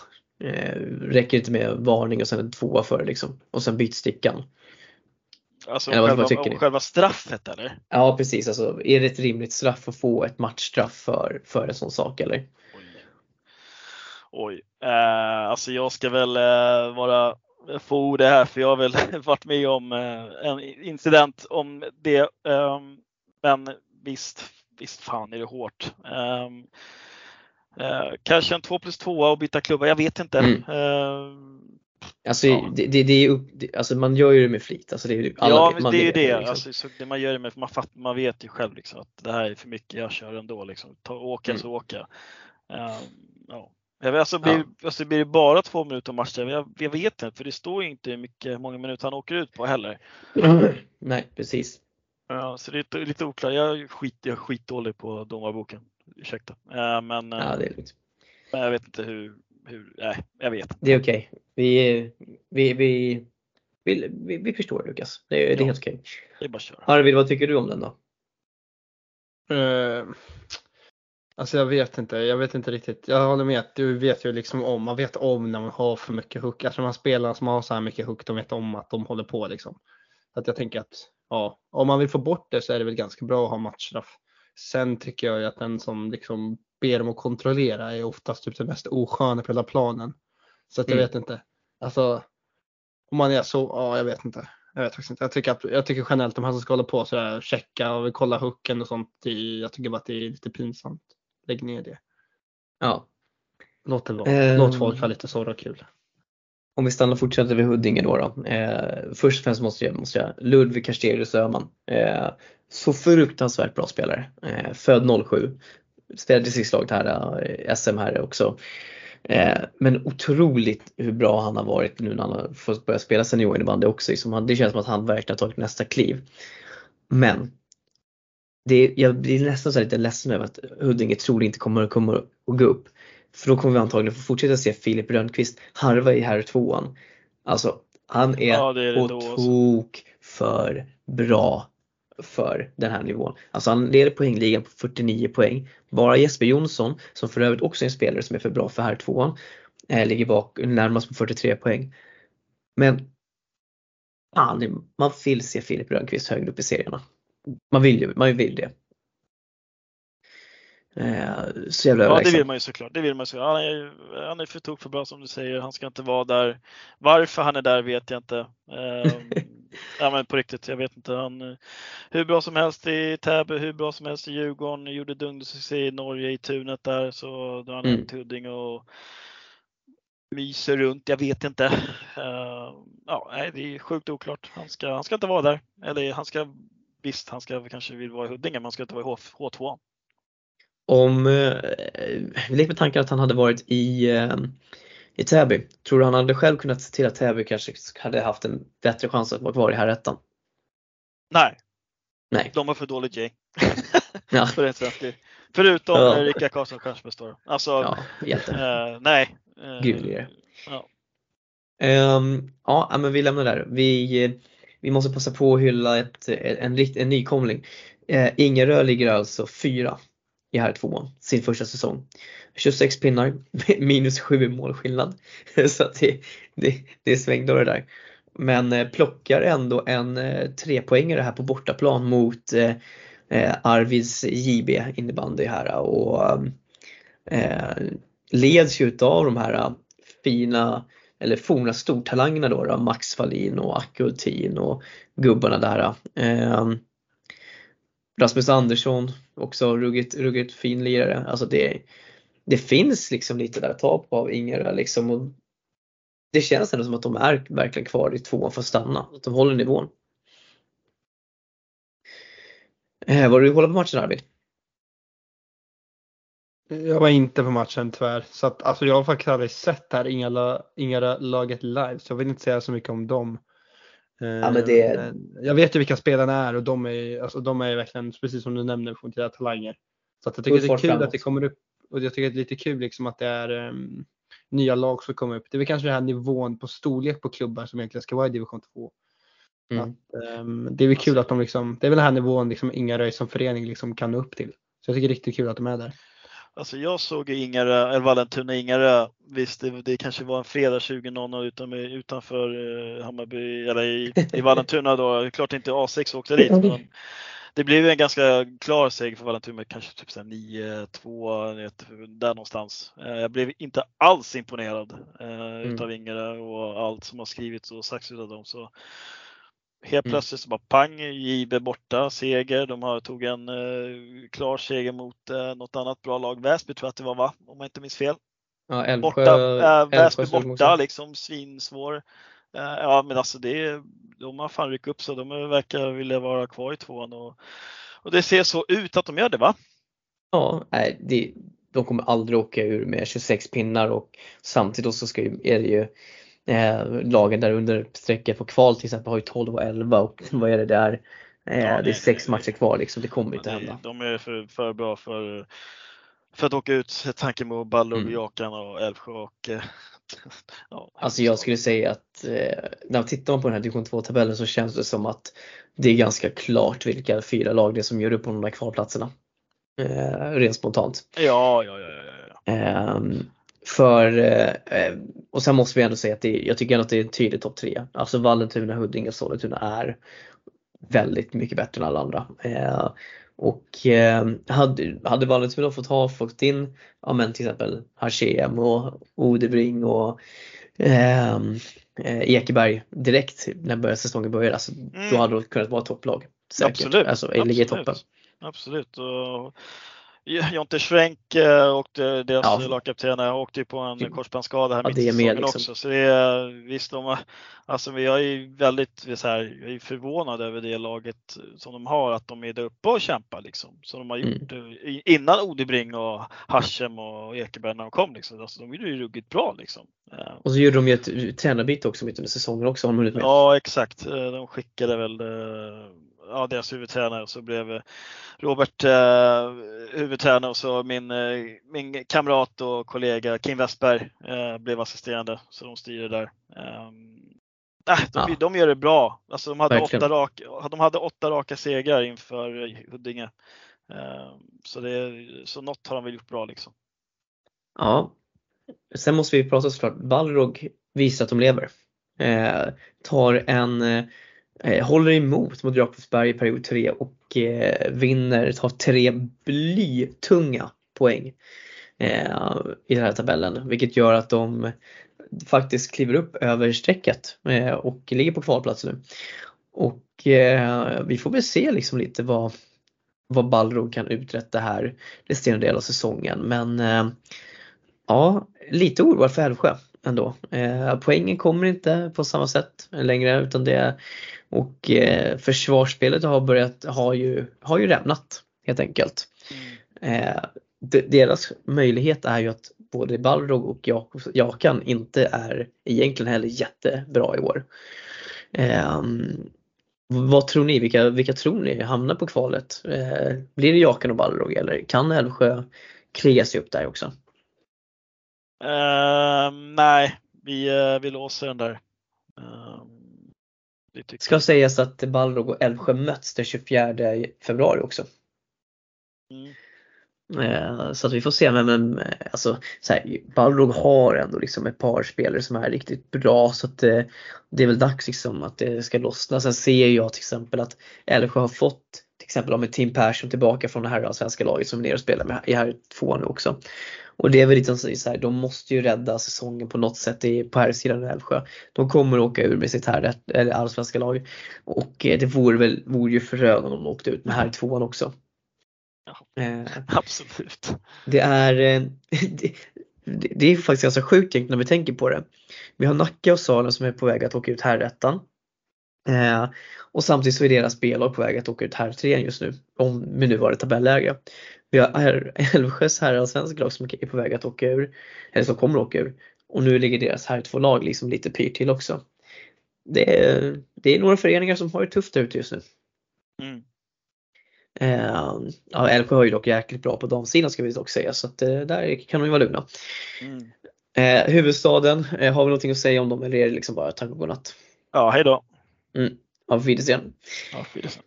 eh, räcker det inte med varning och sen en tvåa för liksom och sen byt stickan? Alltså Eller vad- själva, vad själva straffet eller? Ja precis, alltså är det ett rimligt straff att få ett matchstraff för, för en sån sak eller? Oj. Oj. Eh, alltså jag ska väl eh, vara få ord här för jag har väl (laughs) varit med om eh, en incident om det. ehm, men visst, visst fan är det hårt. Kanske en 2 plus 2 och byta klubba, jag vet inte. Mm. Ehm, Alltså, Ja. det, det, det är upp, det, alltså man gör ju det med flit. Alltså det är, alla ja, men det är det. liksom. Alltså, så det man gör det med, för man, fatt, man vet ju själv liksom att det här är för mycket, jag kör ändå. Liksom. Ta, åka Mm. så åka. Ehm, ja. Jag vet, alltså, blir, Ja. alltså, blir det bara två minuter match? Jag, jag vet inte, för det står ju inte hur mycket, många minuter han åker ut på heller. (clears throat) Nej precis. Ja, så det är lite- oklart. Jag är, skit, jag är skitdålig på domarboken. Ursäkta. Eh, men, Ja, det är lugnt. men jag vet inte hur, hur nej, jag vet. Det är okej. Vi, vi, vi, vi, vi, vi förstår Lukas. Det, är- det är Ja. helt okej. Det är bara att köra. Arvid, vad tycker du om den då? Eh, alltså jag vet inte, jag vet inte riktigt. Jag håller med, du vet ju liksom om, man vet om när man har för mycket hook. Alltså de här spelarna som har så här mycket hook, de vet om att de håller på liksom. Så att jag tänker att, ja, om man vill få bort det så är det väl ganska bra att ha matchstraff. Sen tycker jag ju att den som liksom ber dem att kontrollera är oftast typ det mest osköna på hela planen. Så att jag Mm. vet inte. Alltså, om man är så, ja jag vet inte. Jag vet faktiskt inte. Jag tycker, att, jag tycker generellt de här som ska hålla på sådär, checka och kolla hooken och sånt. Jag tycker bara att det är lite pinsamt. Lägg ner det. Ja. Låt det vara. Ehm. Låt folk ha lite sorg och kul. Om vi stannar och fortsätter vid Huddinge då. då. Eh, först och främst måste jag, måste jag Ludvig Castellius Öhman. Eh, så fruktansvärt bra spelare. Eh, född 07. Spelade lag här, eh, SM här också. Eh, men otroligt hur bra han har varit nu när han har fått börja spela seniorinnebandy också. Liksom det känns som att han verkligen har tagit nästa kliv. Men det, jag blir nästan så lite ledsen över att Huddinge tror inte kommer, kommer att gå upp. För då kommer vi antagligen få fortsätta se Filip Rönnqvist harva i här tvåan. Alltså han är, Ja, det är det på tok för bra för den här nivån. Alltså han leder poängligan på 49 poäng. Bara Jesper Jonsson, som för övrigt också är en spelare som är för bra för här tvåan, eh, ligger bak närmast på 43 poäng. Men man vill se Filip Rönnqvist högre upp i serierna. Man vill ju, man vill det. Eh, så jävla Ja, det vill man ju såklart. Det vill man såklart. Han är, han är för tok för bra som du säger. Han ska inte vara där. Varför han är där vet jag inte. Ehm, (laughs) ja, men på riktigt, jag vet inte. Han, eh, hur bra som helst i Täby, hur bra som helst i Djurgården. Gjorde dundersuccé i Norge i Tunet där. Så drar han Mm. till Huddinge och myser runt. Jag vet inte. Ehm, ja, nej, det är sjukt oklart. Han ska, han ska inte vara där. Eller han ska, visst, han ska kanske vill vara i Huddinge, men han ska inte vara i H, H2. Om, eh, leker med tanken att han hade varit i, eh, i Täby. Tror du han hade själv kunnat se till att Täby kanske hade haft en bättre chans att vara kvar i här ettan? Nej, Nej. de har för dåligt gäng. (laughs) Ja. Förutom Ja. Rickard Karlsson Stjernström. Alltså, ja eh, nej. Eh, lirare. ja. Ehm, ja, men vi lämnar där. Vi, vi måste passa på att hylla ett, en, en, en nykomling. Eh, Ingerö ligger alltså fyra i här tvåan, sin första säsong. 26 pinnar, (laughs) minus 7 i målskillnad. (laughs) Så att det, det, det är svängdörrar där. Men eh, plockar ändå en eh, trepoängare här på bortaplan mot eh, eh Arvids JB innebandy här och eh, eh, leds ju utav de här eh, fina eller forna stortalangerna då, då Max Wallin och Acke Hultin och gubbarna där. Eh, Rasmus Andersson, också ruggigt, ruggigt fin lirare. Alltså det, det finns liksom lite där att ta på av Ingera liksom. Och det känns ändå som att de är verkligen kvar i tvåan för att stanna. Att de håller nivån. Eh, var du håller på matchen Arvid? Jag var inte på matchen tyvärr. Så att, alltså jag har faktiskt aldrig sett här Ingala, Ingara laget live så jag vill inte säga så mycket om dem. Ja, men det... Eh, jag vet ju vilka spelarna är och de är, alltså, de är verkligen, precis som du nämner, funktionella talanger. Så att jag tycker det är kul framåt. att det kommer upp och jag tycker det är lite kul liksom att det är um, nya lag som kommer upp. Det är väl kanske den här nivån på storlek på klubbar som egentligen ska vara i division 2. Mm. Att, um, det är väl kul att de liksom, det är väl den här nivån liksom Ingarö som förening liksom kan nå upp till. Så jag tycker det är riktigt kul att de är där. Alltså jag såg Ingarö, eller Vallentuna Ingarö, visst det, det kanske var en fredag 20.00 utan, utanför eh, Hammarby, eller i, i Vallentuna då. Klart inte A6 åkte dit. Men det blev en ganska klar seger för Vallentuna, kanske typ 9-2 där någonstans. Eh, jag blev inte alls imponerad eh, mm. utav Ingarö och allt som har skrivits och sagts utav dem. Så Helt mm. plötsligt så bara pang, JB borta, seger. De har, tog en eh, klar seger mot eh, något annat bra lag. Väsby tror jag att det var va? Om jag inte minns fel. Ja, Älvsjö, borta, äh, Väsby borta liksom, svinsvår. Uh, ja men alltså det, de har fan ryckt upp så de verkar vilja vara kvar i tvåan och, och det ser så ut att de gör det va? Ja, nej, det, de kommer aldrig åka ur med 26 pinnar och samtidigt så ska ju, är det ju Eh, lagen där under strecket på kval till exempel har ju 12 och 11 och (laughs) vad är det där? Eh, ja, det är sex matcher kvar liksom, det kommer inte hända. De är för, för bra för, för att åka ut Tankemo, Ballo, mm. Jakan och Älvsjö och eh, (laughs) ja, Alltså jag skulle säga att eh, när man tittar på den här division 2-tabellen så känns det som att det är ganska klart vilka fyra lag det är som gör upp på de där kvalplatserna. Eh, rent spontant. Ja, ja, ja. ja, ja. Eh, för, eh, och sen måste vi ändå säga att det, jag tycker ändå att det är en tydlig topp tre. Alltså Vallentuna, Huddinge och Sollentuna är väldigt mycket bättre än alla andra. Eh, och eh, hade, hade Vallentuna fått ha fått in ja, men till exempel Harshem och Odebring och eh, Ekeberg direkt när säsongen började, alltså, mm. då hade det kunnat vara topplag. Säkert. Absolut. Alltså, ligga i toppen. Absolut. Och Jonte Schwenk eh, och deras ja. lagkapten åkte ju på en korsbandsskada här ja, mitt i säsongen liksom. också. Så det är, visst, de, alltså jag är väldigt så här, jag är förvånad över det laget som de har, att de är där uppe och kämpar liksom. Som de har gjort mm. innan Odebring och Hashem och Ekeberg när de kom. Liksom. Alltså, de gjorde ju ruggigt bra liksom. Eh. Och så gjorde de ju ett tränarbyte också mitt under säsongen också. Har de med. Ja exakt, de skickade väl ja, deras huvudtränare och så blev Robert eh, huvudtränare och så min, eh, min kamrat och kollega Kim Westberg eh, blev assisterande så de styr där. Eh, de, ja. de gör det bra. Alltså, de, hade åtta rak, de hade åtta raka segrar inför Huddinge. Eh, så, det, så något har de väl gjort bra liksom. Ja. Sen måste vi prata såklart, Balrog visar att de lever. Eh, tar en eh, Eh, Eh, håller emot mot Jakobsberg i period 3 och eh, vinner, tar tre blytunga poäng eh, i den här tabellen. Vilket gör att de faktiskt kliver upp över strecket eh, och ligger på kvalplats nu. Och eh, vi får väl se liksom lite vad, vad Balrog kan uträtta här resterande del av säsongen. Men ja, lite oroad för Älvsjö ändå. Eh, poängen kommer inte på samma sätt längre utan det och eh, försvarsspelet har börjat, har ju, har ju rämnat helt enkelt. Eh, de, deras möjlighet är ju att både Balrog och Jak Jakan inte är egentligen heller jättebra i år. Eh, vad tror ni? Vilka, vilka tror ni hamnar på kvalet? Eh, blir det Jakan och Balrog eller kan Älvsjö kriga sig upp där också? Uh, nej, vi, uh, vi låser den där. Uh, det Ska sägas att Balrog och Älvsjö möts den 24 februari också. Mm. Eh, så att vi får se, men, men alltså, så här, Balrog har ändå liksom ett par spelare som är riktigt bra så att det, eh, det är väl dags liksom att det ska lossna. Sen ser jag till exempel att Älvsjö har fått till exempel med Tim Persson tillbaka från det här svenska laget som är nere och spelar med i här två nu också. Och det är väl lite så här, de måste ju rädda säsongen på något sätt på här sidan Älvsjö. De kommer åka ur med sitt här eller allsvenska lag. Och eh, det vore väl vore ju förödande om de åkte ut med här tvåan också. Ja, Eh, absolut. Det är, eh, (laughs) det, det det är faktiskt ganska sjukt egentligen när vi tänker på det. Vi har Nacka och Salen som är på väg att åka ut herrettan. Eh, och samtidigt så är deras spellag på väg att åka ut herrtrean just nu, om med nuvarande tabelläge. Vi har (laughs) Älvsjös herrallsvenska lag som är på väg att åka ur, eller som kommer att åka ur. Och nu ligger deras här två lag liksom lite pyrt till också. Det är, det är några föreningar som har det tufft där ute just nu. Mm. Eh, ja, Älvsjö är ju dock jäkligt bra på damsidan ska vi dock säga så att eh, där kan de ju vara lugna. Mm. Eh, huvudstaden, eh, har vi någonting att säga om dem eller är det liksom bara tack och godnatt? Ja, hej då. Ja, på Wiedersehen. Ja, Wiedersehen.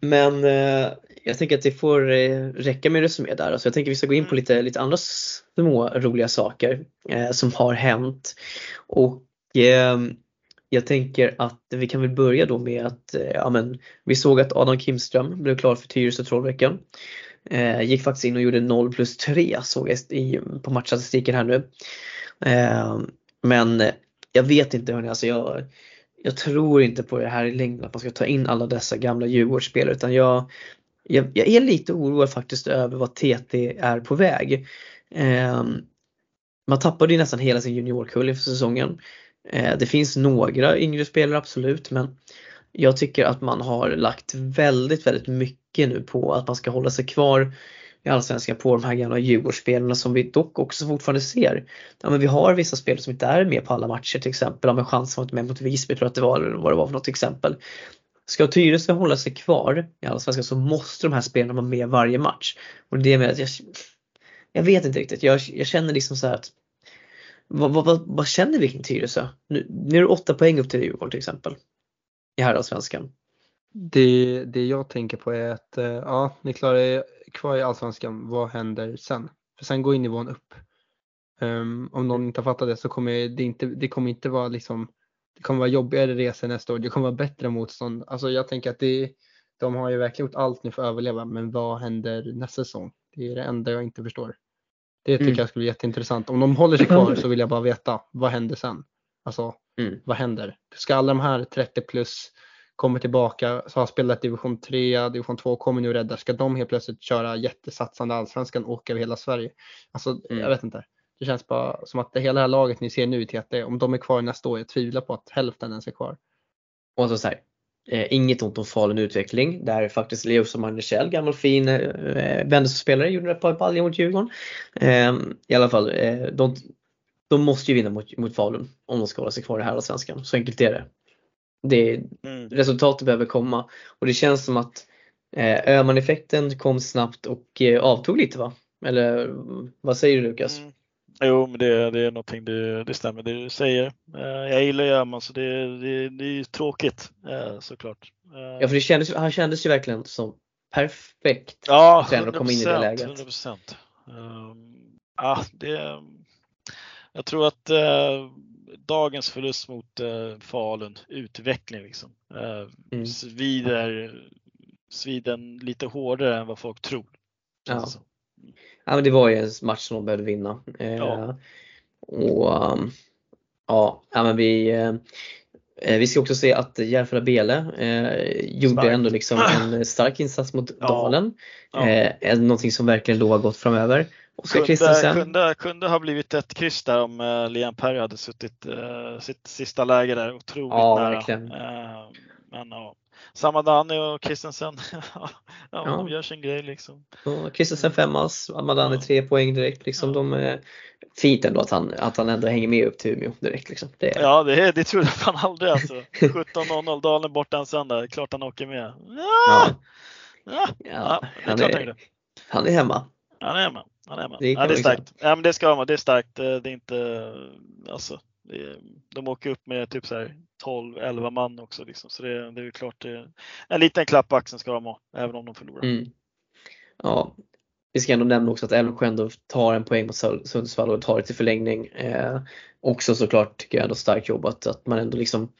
Men eh, jag tänker att det får eh, räcka med resumé där. Alltså jag tänker att vi ska gå in på lite, lite andra små roliga saker eh, som har hänt. Och eh, jag tänker att vi kan väl börja då med att eh, ja, men, vi såg att Adam Kimström blev klar för Tyresö Trollveckan. Eh, gick faktiskt in och gjorde 0 plus 3 såg jag i, på matchstatistiken här nu. Eh, men jag vet inte hörni, alltså jag, jag tror inte på det här i längden att man ska ta in alla dessa gamla Djurgårdsspelare utan jag, jag, jag är lite oroad faktiskt över vad TT är på väg. Eh, man tappade ju nästan hela sin juniorkull inför säsongen. Eh, det finns några yngre spelare absolut men jag tycker att man har lagt väldigt, väldigt mycket nu på att man ska hålla sig kvar i Allsvenskan på de här gamla Djurgårdsspelarna som vi dock också fortfarande ser. Ja, men vi har vissa spelare som inte är med på alla matcher till exempel. Ja, men chansen var inte med mot Visby tror jag att det var, eller vad det var för något exempel. Ska Tyresö hålla sig kvar i Allsvenskan så måste de här spelarna vara med varje match. Och det med att jag, jag vet inte riktigt, jag, jag känner liksom så här att vad, vad, vad, vad känner vi kring Tyresö? Nu, nu är det åtta poäng upp till Djurgården till exempel. I herrallsvenskan. Det, det jag tänker på är att eh, ja, ni klarar er kvar i Allsvenskan. Vad händer sen? För sen går ju nivån upp. Um, om någon inte har fattat det så kommer det inte, det kommer inte vara liksom det kommer vara jobbigare resor nästa år. Det kommer vara bättre motstånd. Alltså jag tänker att det, de har ju verkligen gjort allt nu för att överleva. Men vad händer nästa säsong? Det är det enda jag inte förstår. Det tycker Mm. jag skulle bli jätteintressant. Om de håller sig kvar så vill jag bara veta vad händer sen? Alltså Mm. vad händer? Ska alla de här 30 plus kommer tillbaka, så har spelat division 3, division 2, kommer nu rädda. Ska de helt plötsligt köra jättesatsande allsvenskan och åka över hela Sverige? Alltså Mm. jag vet inte. Det känns bara som att det hela det här laget ni ser nu i TT, om de är kvar nästa år, jag tvivlar på att hälften ens är kvar. Och så, så här, eh, inget ont om Falun utveckling där faktiskt Leos och Magnus Kjell, gammal fin eh, Vendelsspelare, gjorde ett par baljor mot Djurgården. Eh, I alla fall, eh, de, de måste ju vinna mot, mot Falun om de ska hålla sig kvar i herrallsvenskan. Så enkelt är det. det. Mm. Resultatet behöver komma och det känns som att eh, Öhman-effekten kom snabbt och eh, avtog lite va? Eller vad säger du Lukas? Mm. Jo, men det, det är någonting, det, det stämmer det du säger. Eh, Jag gillar Öhman så det, det, det är ju tråkigt eh, såklart. Eh, Ja för det kändes, han kändes ju verkligen som perfekt. Ja, tränare att komma in i det 100%, läget. 100%. Um, ja, det, jag tror att eh, dagens förlust mot eh, Falun, utveckling liksom, eh, Mm. svider, svider lite hårdare än vad folk tror. Ja. som. Ja men det var ju en match som de behövde vinna. Eh, Ja. Och um, ja, men vi eh, eh, vi ska också se att Järfälla Bele eh, gjorde Starkt. ändå liksom (laughs) en stark insats mot Ja. Dalen. Ja. Eh, någonting som verkligen lovar gott framöver. Oskar Kunde, Christensen. kunde, kunde ha blivit ett kryss där om uh, Liam Perry hade suttit uh, sitt sista läge där otroligt Ja, nära. verkligen. Eh, men ja, samma Danny och Christensen, (laughs) ja, Ja. de gör sin grej liksom. Och Christensen femmas, Amadani Ja. tre poäng direkt. Liksom. Ja. De, eh, fint ändå att han, att han ändå hänger med upp till Umeå direkt. Liksom. Det, Ja, det, det trodde man aldrig alltså. 17.00, Dalen borta en söndag, klart han åker med. Ja, ja, ja, ja, ja, det är han, klart han är, gjorde. han är hemma. Han är. Han är. Det ja, det är starkt. Ja, men det ska man. Det är starkt. Eh, Det är inte, alltså, det är, de åker upp med typ så här 12-11 man också. Liksom. Så det, det är ju klart, det, en liten klapp på axeln ska de ha, även om de förlorar. Mm. Ja, vi ska ändå nämna också att Älvsjö ändå tar en poäng mot Sundsvall och tar det till förlängning. Eh, också såklart tycker jag ändå starkt jobbat att man ändå liksom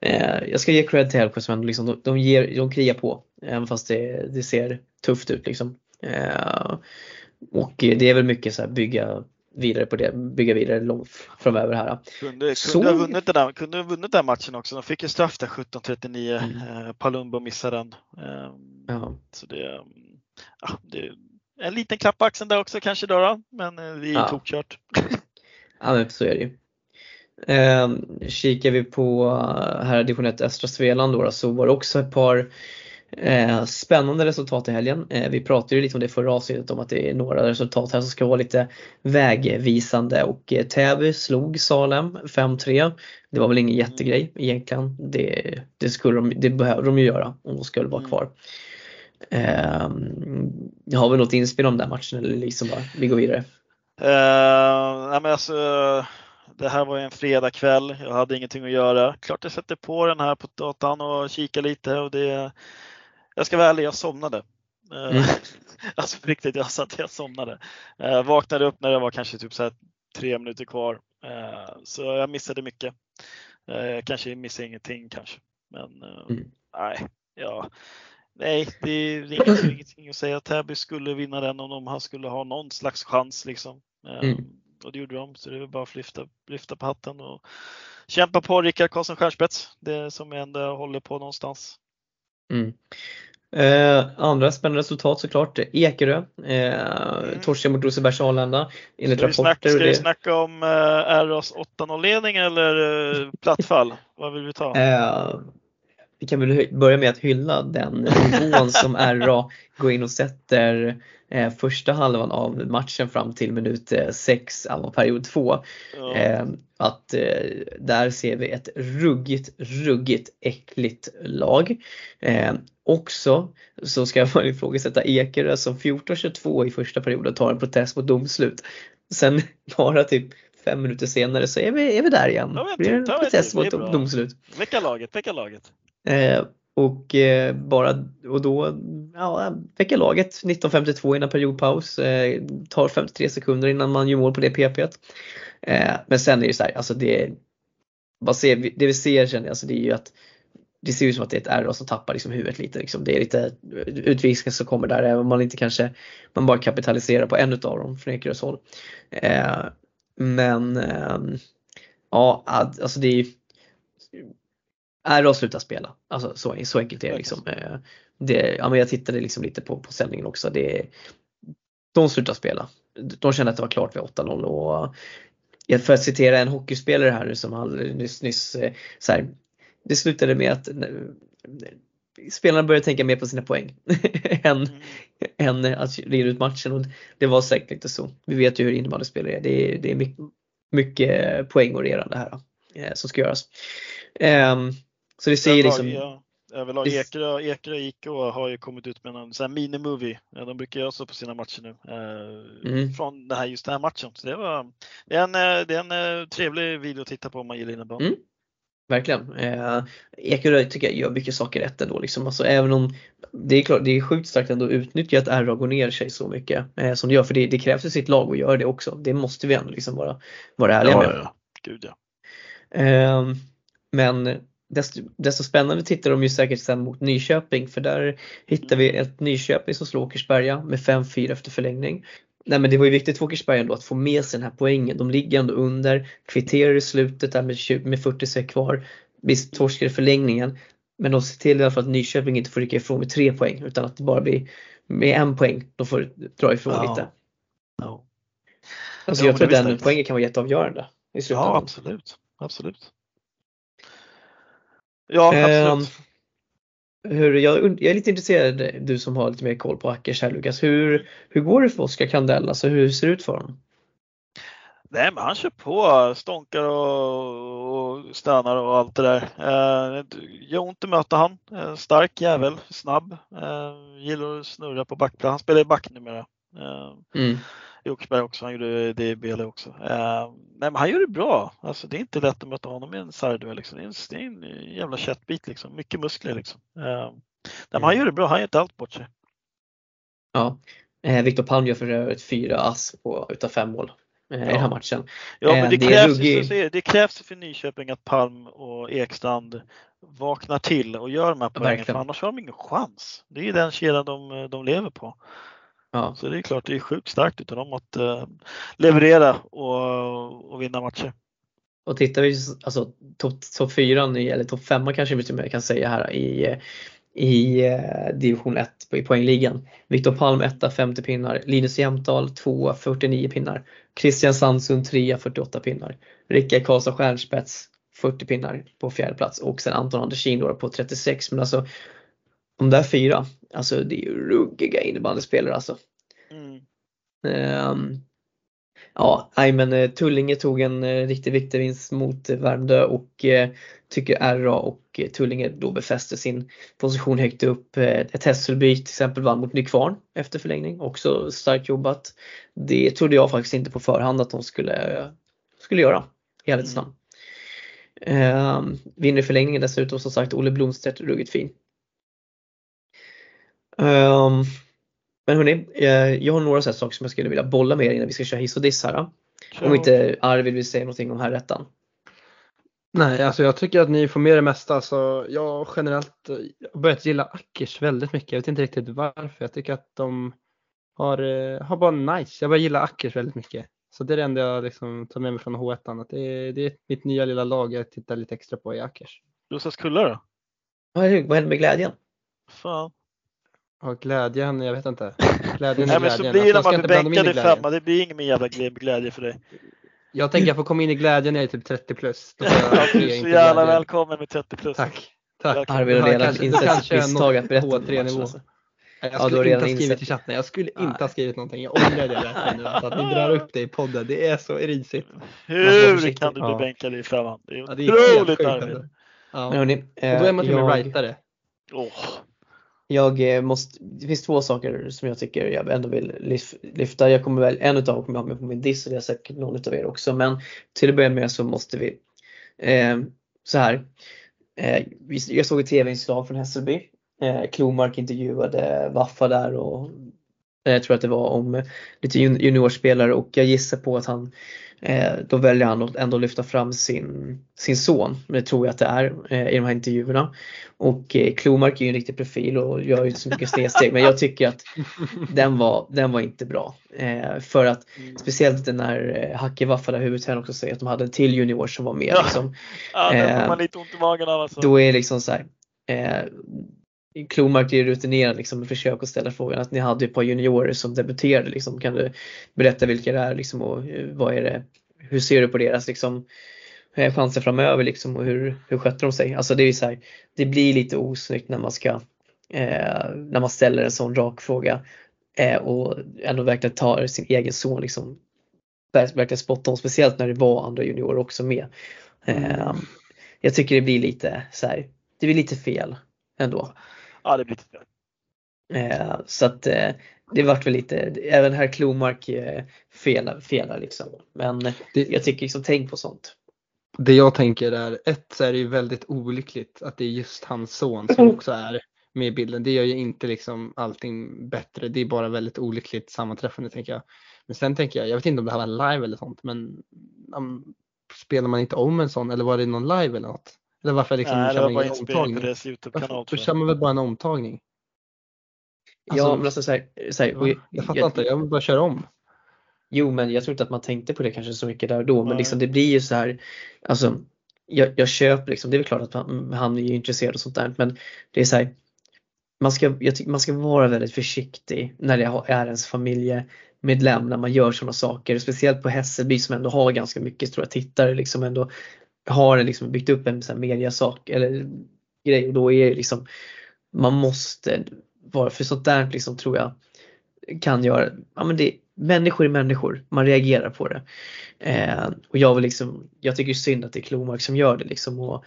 eh, Jag ska ge cred till Älvsjö som ändå liksom, de, de, ger, de krigar på även fast det, det ser tufft ut liksom. Eh, och det är väl mycket så här bygga vidare på det, bygga vidare långt framöver här. Kunde, Så- kunde, ha vunnit den där, kunde ha vunnit den matchen också. De fick ju straff där 17-39. Mm. Eh, Palumbo missade den. Eh, Ja. Så det, ja, det, en liten klapp på axeln där också kanske då, då men det är ja. tokkört. (laughs) ja men så är det ju. Eh, kikar vi på här division 1 Östra Svealand då, så var det också ett par Eh, spännande resultat i helgen. Eh, vi pratade ju lite om det förra avsnittet om att det är några resultat här som ska vara lite vägvisande och eh, Täby slog Salem 5-3. Det var väl ingen jättegrej egentligen. Det, det, skulle de, det behöver de ju göra om de skulle vara mm. kvar. Eh, har vi något inspel om den matchen eller liksom bara vi går vidare? Uh, nej men alltså, det här var en fredagkväll, jag hade ingenting att göra. Klart jag sätter på den här på datan och kikar lite och det jag ska vara ärlig, jag somnade. Eh, mm. (laughs) alltså på riktigt, jag satt jag somnade. Jag eh, vaknade upp när det var kanske typ så här tre minuter kvar. Eh, så jag missade mycket. Jag kanske missade ingenting kanske. Men mm. nej, ja, nej, det är ingenting, ingenting att säga. Täby skulle vinna den om de skulle ha någon slags chans liksom. Mm. Och det gjorde de, så det är bara att lyfta, lyfta på hatten och kämpa på Rickard Karlsson Stjernspets. Det som jag ändå håller på någonstans. Mm. Eh, andra spännande resultat såklart. Ekerö, eh, mm. torska mot Rosebergs Arlanda. Enligt ska, rapporter. ska vi snacka om eh, RAs 8-0 ledning eller eh, plattfall? Vad vill vi ta? Eh, vi kan väl börja med att hylla den nivån som (laughs) RA går in och sätter eh, första halvan av matchen fram till minut 6 av period 2. Ja. Eh, att eh, där ser vi ett ruggigt, ruggigt äckligt lag. Eh, också så ska man ifrågasätta Ekerö som 14-22 i första perioden tar en protest mot domslut. Sen (laughs) bara typ fem minuter senare så är vi, är vi där igen. Ja, det en protest mot domslut. Väcka laget, väcka laget. Eh, och eh, bara, och då ja, väcker laget 19.52 innan periodpaus. Eh, tar 53 sekunder innan man gör mål på det PP. Eh, men sen är det så här, alltså det, vad ser vi, det vi ser känner jag, alltså det är ju att det ser ut som att det är ett RA som tappar liksom huvudet lite. Liksom. Det är lite utvisningar som kommer där, även om man inte kanske, man bara kapitaliserar på en utav dem från Ekerös håll. Eh, men eh, ja, alltså det är ju RA slutar spela. Alltså så, så enkelt är det liksom. Eh, det, ja, men jag tittade liksom lite på, på sändningen också. Det, de slutar spela. De kände att det var klart vid 8-0 och för att citera en hockeyspelare här som han nyss, nyss eh, så här, det slutade med att spelarna började tänka mer på sina poäng (laughs) än, mm. än att reda ut matchen och det var säkert inte så. Vi vet ju hur innebandyspelare är. Det är, det är mycket, mycket poäng och rerande här eh, som ska göras. Um, så det säger liksom ja. Överlag Ekerö, Ekerö IK har ju kommit ut med en sån här mini-movie. De brukar göra så på sina matcher nu. Eh, mm. Från det här, just den här matchen. Så det, var, det, är en, det är en eh, trevlig video att titta på om man gillar innebandy. Mm. Verkligen. Eh, Ekerö tycker jag gör mycket saker rätt ändå. Liksom. Alltså, även om det är, klart, det är sjukt starkt ändå att utnyttja att RA går ner sig så mycket eh, som det gör. För det, det krävs i sitt lag att göra det också. Det måste vi ändå liksom vara, vara ärliga ja, med. Ja, ja. Gud, ja. Eh, men desto, desto spännande tittar de ju säkert sen mot Nyköping för där hittar vi ett Nyköping som slår Åkersberga med 5-4 efter förlängning. Nej men det var ju viktigt för Åkersberga ändå att få med sig den här poängen. De ligger ändå under, kvitterar i slutet där med, 20, med 40 sek kvar. Visst torskar förlängningen men de ser till i alla fall att Nyköping inte får rycka ifrån med tre poäng utan att det bara blir med en poäng. De får dra ifrån ja. lite. Ja. Alltså ja, jag tror att den poängen kan vara jätteavgörande. I ja absolut. absolut. Ja, ehm, absolut. hur, jag, jag, är lite intresserad, du som har lite mer koll på Ackers här Lukas. Hur, hur går det för Oskar Kandell? Alltså hur ser det ut för honom? Nej, men han kör på, stånkar och, och stannar och allt det där. Eh, gör ont att möta han. Eh, stark jävel, snabb. Eh, gillar att snurra på backplan. Han spelar i back numera. Eh, mm. Jokersberg också, han gjorde det i Bele också. Uh, nej, men han gör det bra. Alltså, det är inte lätt att möta honom i en sargduell. Liksom. Det, är en, det är en jävla köttbit, liksom. mycket muskler. Liksom. Uh, nej, men han gör det bra, han gör inte allt bort sig. Ja, eh, Viktor Palm gör för övrigt fyra ass på, utav fem mål eh, i den här matchen. Ja, men det, det krävs, ruggig... det krävs för Nyköping att Palm och Ekstrand vaknar till och gör de här poängen, för annars har de ingen chans. Det är den kedjan de, de lever på. Ja. Så det är klart, det är sjukt starkt utav dem att uh, leverera och, och vinna matcher. Och tittar vi alltså topp top 4 eller topp 5 kanske vi till och med kan säga här i, i eh, division 1 i poängligan. Viktor Palm 1 50 pinnar, Linus Jämtdal 2 49 pinnar, Christian Sandsund 3 48 pinnar, Rickard Karlsson Stjärnspets 40 pinnar på fjärde plats och sen Anton Andersin på 36 men alltså de där fyra, alltså det är ju ruggiga innebandyspelare alltså. Mm. Um, ja, nej men eh, Tullinge tog en eh, riktigt viktig vinst mot eh, Värmdö och eh, tycker RA och Tullinge då befäster sin position högt upp. Ett Hässelby till exempel vann mot Nykvarn efter förlängning, också starkt jobbat. Det trodde jag faktiskt inte på förhand att de skulle, skulle göra, i ärlighetens namn. Um, vinner förlängningen dessutom som sagt Olle Blomstedt ruggigt fin. Um, men hörni, eh, jag har några saker som jag skulle vilja bolla med er innan vi ska köra hiss och diss här. Om inte Arvid vill säga någonting om herrettan. Nej, alltså jag tycker att ni får med det mesta. Så jag har generellt börjat gilla Ackers väldigt mycket. Jag vet inte riktigt varför. Jag tycker att de har, eh, har bara nice. Jag börjar gilla Ackers väldigt mycket. Så det är det enda jag liksom tar med mig från H1. Att det, är, det är mitt nya lilla lag jag tittar lite extra på i Ackers. Josefs Kulla då? Vad hände med glädjen? Fan. Och glädjen, jag vet inte. (laughs) Glädjen Nej men så blir det Alltså, när man inte blir bänkad i femma. Det blir ingen mer jävla glä- glädje för dig. Jag tänker jag får komma in i glädjen när jag är typ 30 plus. Då får (laughs) Ja, du är så jävla glädjen. välkommen med 30 plus. Tack. Tack. Arvid har redan insett misstag att berätta om H3 matchen. nivå. Alltså. Jag Ja, skulle du har inte redan ha skrivit insett i chatten. Jag skulle Nej. inte ha skrivit någonting. Jag ångrar det verkligen nu. Alltså, att ni (laughs) drar upp det i podden. Det är så risigt. Hur kan du bli Ja. bänkad i femman? Det är Ja, det är helt otroligt sjukt. Arvid. Ja. Men hörni, Och då är man till och med jag, rightare jag eh, måste, det finns två saker som jag tycker jag ändå vill lyfta. Jag kommer väl, en utav dem kommer jag ha med på min diss och det är säkert någon utav er också. Men till att börja med så måste vi, eh, så här. Eh, jag såg ett tv-inslag från Hässelby. Eh, Klomark intervjuade Waffa där och jag tror att det var om lite jun- juniorspelare och jag gissar på att han eh, då väljer han att ändå lyfta fram sin, sin son. Det tror jag att det är eh, i de här intervjuerna. Och eh, Klomark är ju en riktig profil och gör ju inte så mycket snedsteg men jag tycker att den var, den var inte bra. Eh, för att speciellt när eh, Hacke Waffa där huvudtränaren också säger att de hade en till junior som var med. Ja. Liksom. Ja, det får Eh, man lite ont i magen av alltså. Då är det liksom så här. Klomark är rutinerad liksom och försöker att ställa frågan att ni hade ett par juniorer som debuterade liksom. Kan du berätta vilka det är liksom och eh, vad är det, hur ser du på deras liksom eh, chanser framöver liksom och hur, hur skötte de sig? Alltså det är så här, det blir lite osnyggt när man ska eh, när man ställer en sån rak fråga eh, och ändå verkligen tar sin egen son liksom ver- verkligen spot on, speciellt när det var andra juniorer också med. Eh, jag tycker det blir lite så här, det blir lite fel ändå. Ja, det blir lite. Eh, så att eh, det vart väl lite, även herr Klomark eh, felar, felar liksom. Men Det- jag tycker liksom tänk på sånt. Det jag tänker är, ett så är det ju väldigt olyckligt att det är just hans son som också är med i bilden. Det gör ju inte liksom allting bättre. Det är bara väldigt olyckligt sammanträffande tänker jag. Men sen tänker jag, jag vet inte om det här var live eller sånt, men um, spelar man inte om en sån eller var det någon live eller något? Eller varför liksom Nej, det var man bara inspelning på omtagning? deras Youtube-kanal. Då kör jag. man väl bara en omtagning? ja Alltså, men alltså så här, så här, och Va? Jag fattar inte, jag vill bara köra om. Jo men jag tror inte att man tänkte på det kanske så mycket där och då men Nej. liksom det blir ju så här Alltså jag, jag köper liksom, det är väl klart att man, han är ju intresserad och sånt där men det är så här man ska, jag tycker man ska vara väldigt försiktig när det är ens familjemedlem när man gör sådana saker. Speciellt på Hässelby som ändå har ganska mycket jag, tittare liksom ändå har liksom byggt upp en sån mediasak eller grej och då är det liksom man måste vara, för sånt där liksom tror jag kan göra, ja men det, människor är människor, man reagerar på det. Eh, och jag vill liksom, jag tycker synd att det är Klomark som gör det liksom och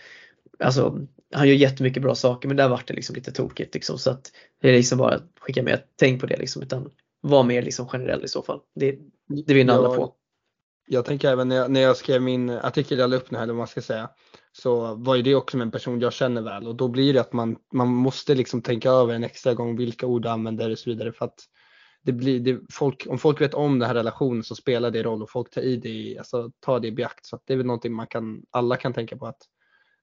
alltså han gör jättemycket bra saker men där vart det liksom lite tokigt liksom så att det är liksom bara att skicka med, tänk på det liksom utan var mer liksom generell i så fall. Det, det vinner alla på. Jag tänker även när jag, när jag skrev min artikel jag la upp nu här, eller vad man ska säga, så var ju det också med en person jag känner väl och då blir det att man, man måste liksom tänka över en extra gång vilka ord du använder och så vidare för att det blir, det, folk, om folk vet om den här relationen så spelar det roll och folk tar i det, alltså tar det i beakt. Så att det är väl någonting man kan, alla kan tänka på att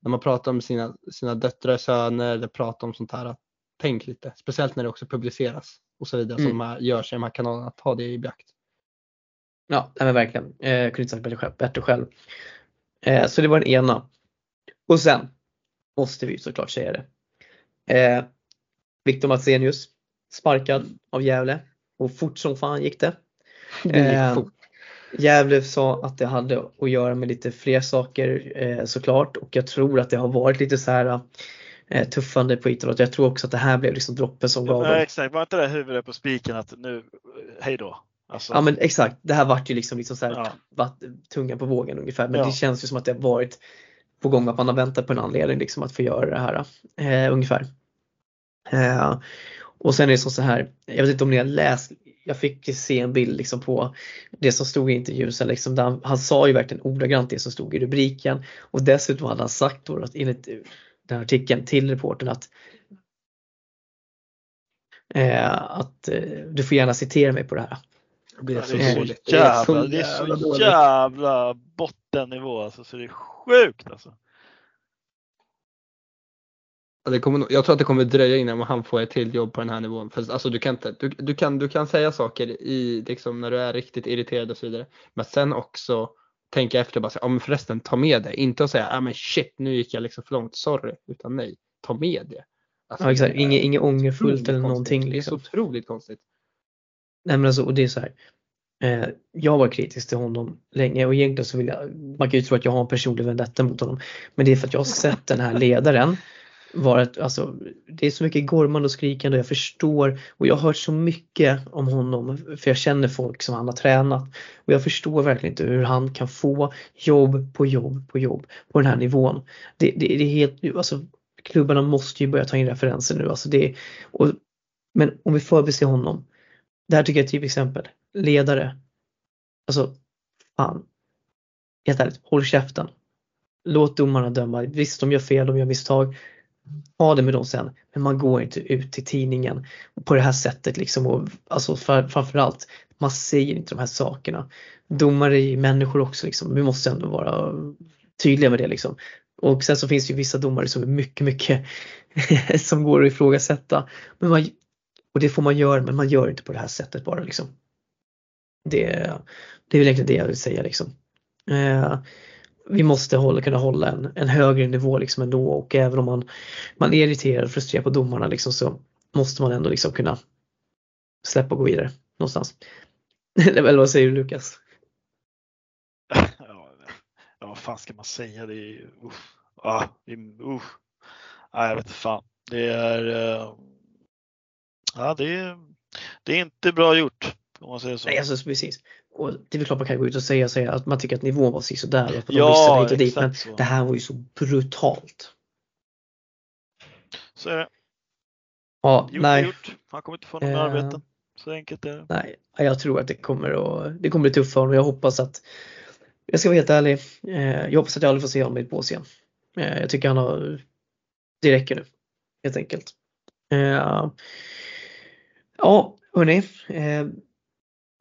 när man pratar om sina, sina döttrar, söner eller pratar om sånt här, att tänk lite, speciellt när det också publiceras och så vidare Mm. som de här, görs i de här kanalerna, ta det i beakt. Ja, nej men verkligen. Eh, kunde inte sagt bättre själv. Bättre själv. Eh, så det var den ena. Och sen måste vi såklart säga det. Eh, Viktor Matzenius sparkad av Gävle och fort som fan gick det. (laughs) Det gick Eh, fort. Gävle sa att det hade att göra med lite fler saker eh, såklart och jag tror att det har varit lite så här eh, tuffande på Italot. Jag tror också att det här blev liksom droppen som gav Ja, dem. exakt, var inte det huvudet på spiken att nu, hej då? Alltså, Ja men exakt, det här vart ju liksom, liksom så här, Ja. tungan på vågen ungefär. Men Ja. det känns ju som att det har varit på gång att man har väntat på en anledning liksom att få göra det här eh, ungefär. Eh, och sen är det som så här, jag vet inte om ni har läst, jag fick se en bild liksom på det som stod i intervjun. Sen liksom, där han, han sa ju verkligen ordagrant det som stod i rubriken och dessutom hade han sagt då att enligt den här artikeln till reportern att eh, att eh, du får gärna citera mig på det här. Det blir så det är så dåligt. jävla, det är så dåligt. jävla bottennivå alltså, så det är sjukt alltså. Det kommer, jag tror att det kommer dröja innan han får ett till jobb på den här nivån. För alltså, du, kan inte, du, du, kan, du kan säga saker i, liksom, när du är riktigt irriterad och så vidare. Men sen också tänka efter bara säga, ja men förresten ta med det. Inte att säga, ja men shit nu gick jag liksom för långt, sorry. Utan nej, ta med det. Alltså, Ja, exakt. det är Inget, inget ångerfullt eller någonting. Det är så Liksom. otroligt konstigt. Nej men alltså, och det är så här. Eh, jag var kritisk till honom länge och egentligen så vill jag, man kan ju tro att jag har en personlig vendetta mot honom. Men det är för att jag har sett den här ledaren vara ett, alltså, det är så mycket gormande och skrikande och jag förstår och jag har hört så mycket om honom för jag känner folk som han har tränat och jag förstår verkligen inte hur han kan få jobb på jobb på jobb på den här nivån. Det, det, det är helt, alltså klubbarna måste ju börja ta in referenser nu. Alltså det, och, men om vi förbiser honom. Det här tycker jag är ett typexempel. Ledare. Alltså, fan. Helt ärligt, håll käften. Låt domarna döma. Visst, de gör fel, de gör misstag. Ha det med dem sen. Men man går inte ut till tidningen på det här sättet liksom. Och, alltså för, framförallt, man säger inte de här sakerna. Domare är människor också liksom. Vi måste ändå vara tydliga med det liksom. Och sen så finns det ju vissa domare som är mycket, mycket (laughs) som går att ifrågasätta. Men man, och det får man göra, men man gör inte på det här sättet bara liksom. Det, det är väl egentligen det jag vill säga liksom. Eh, vi måste hålla, kunna hålla en, en högre nivå liksom ändå och även om man, man är irriterad och frustrerad på domarna liksom så måste man ändå liksom kunna släppa och gå vidare någonstans. (laughs) Eller vad säger du Lukas? Ja, ja, vad fan ska man säga? Det är uff. Ah, det är, uff. Jag vet inte fan. Det är, uh ja, det är, det är inte bra gjort om man säger så. Nej, alltså precis. Och det är väl klart man kan gå ut och säga, säga att man tycker att nivån var sådär och att de Ja, hit och dit. Men så. det här var ju så brutalt. Så är det. Ja, Gjort nej, gjort. Han kommer inte få några Eh. arbeten. Så enkelt är det. nej, jag tror att det kommer att, det kommer bli tufft för honom. Jag hoppas att, jag ska vara helt ärlig, eh, jag hoppas att jag aldrig får se honom i ett bås igen. Eh, jag tycker han har, det räcker nu. Helt enkelt. Eh, ja, hörni. Eh,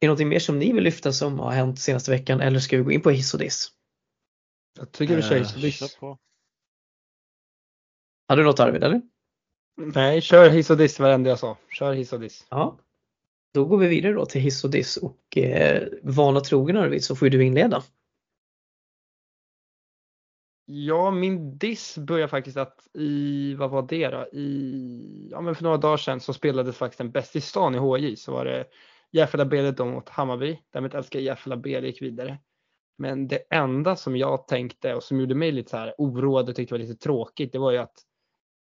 är det någonting mer som ni vill lyfta som har hänt senaste veckan eller ska vi gå in på hiss och diss? Jag tycker vi kör Eh, hiss kör på. Hade du något Arvid eller? Nej, kör hiss och diss varenda jag sa. Kör hiss och diss. Ja. Då går vi vidare då till hiss och diss och eh, vana trogen Arvid så får ju du inleda. Ja, min diss börjar faktiskt att i, vad var det då? I, ja men för några dagar sedan så spelades faktiskt en Bäst i stan i HJ så var det Järfälla BL då mot Hammarby. Därmed älskar Järfälla BL gick vidare. Men det enda som jag tänkte och som gjorde mig lite så här oroad och tyckte var lite tråkigt det var ju att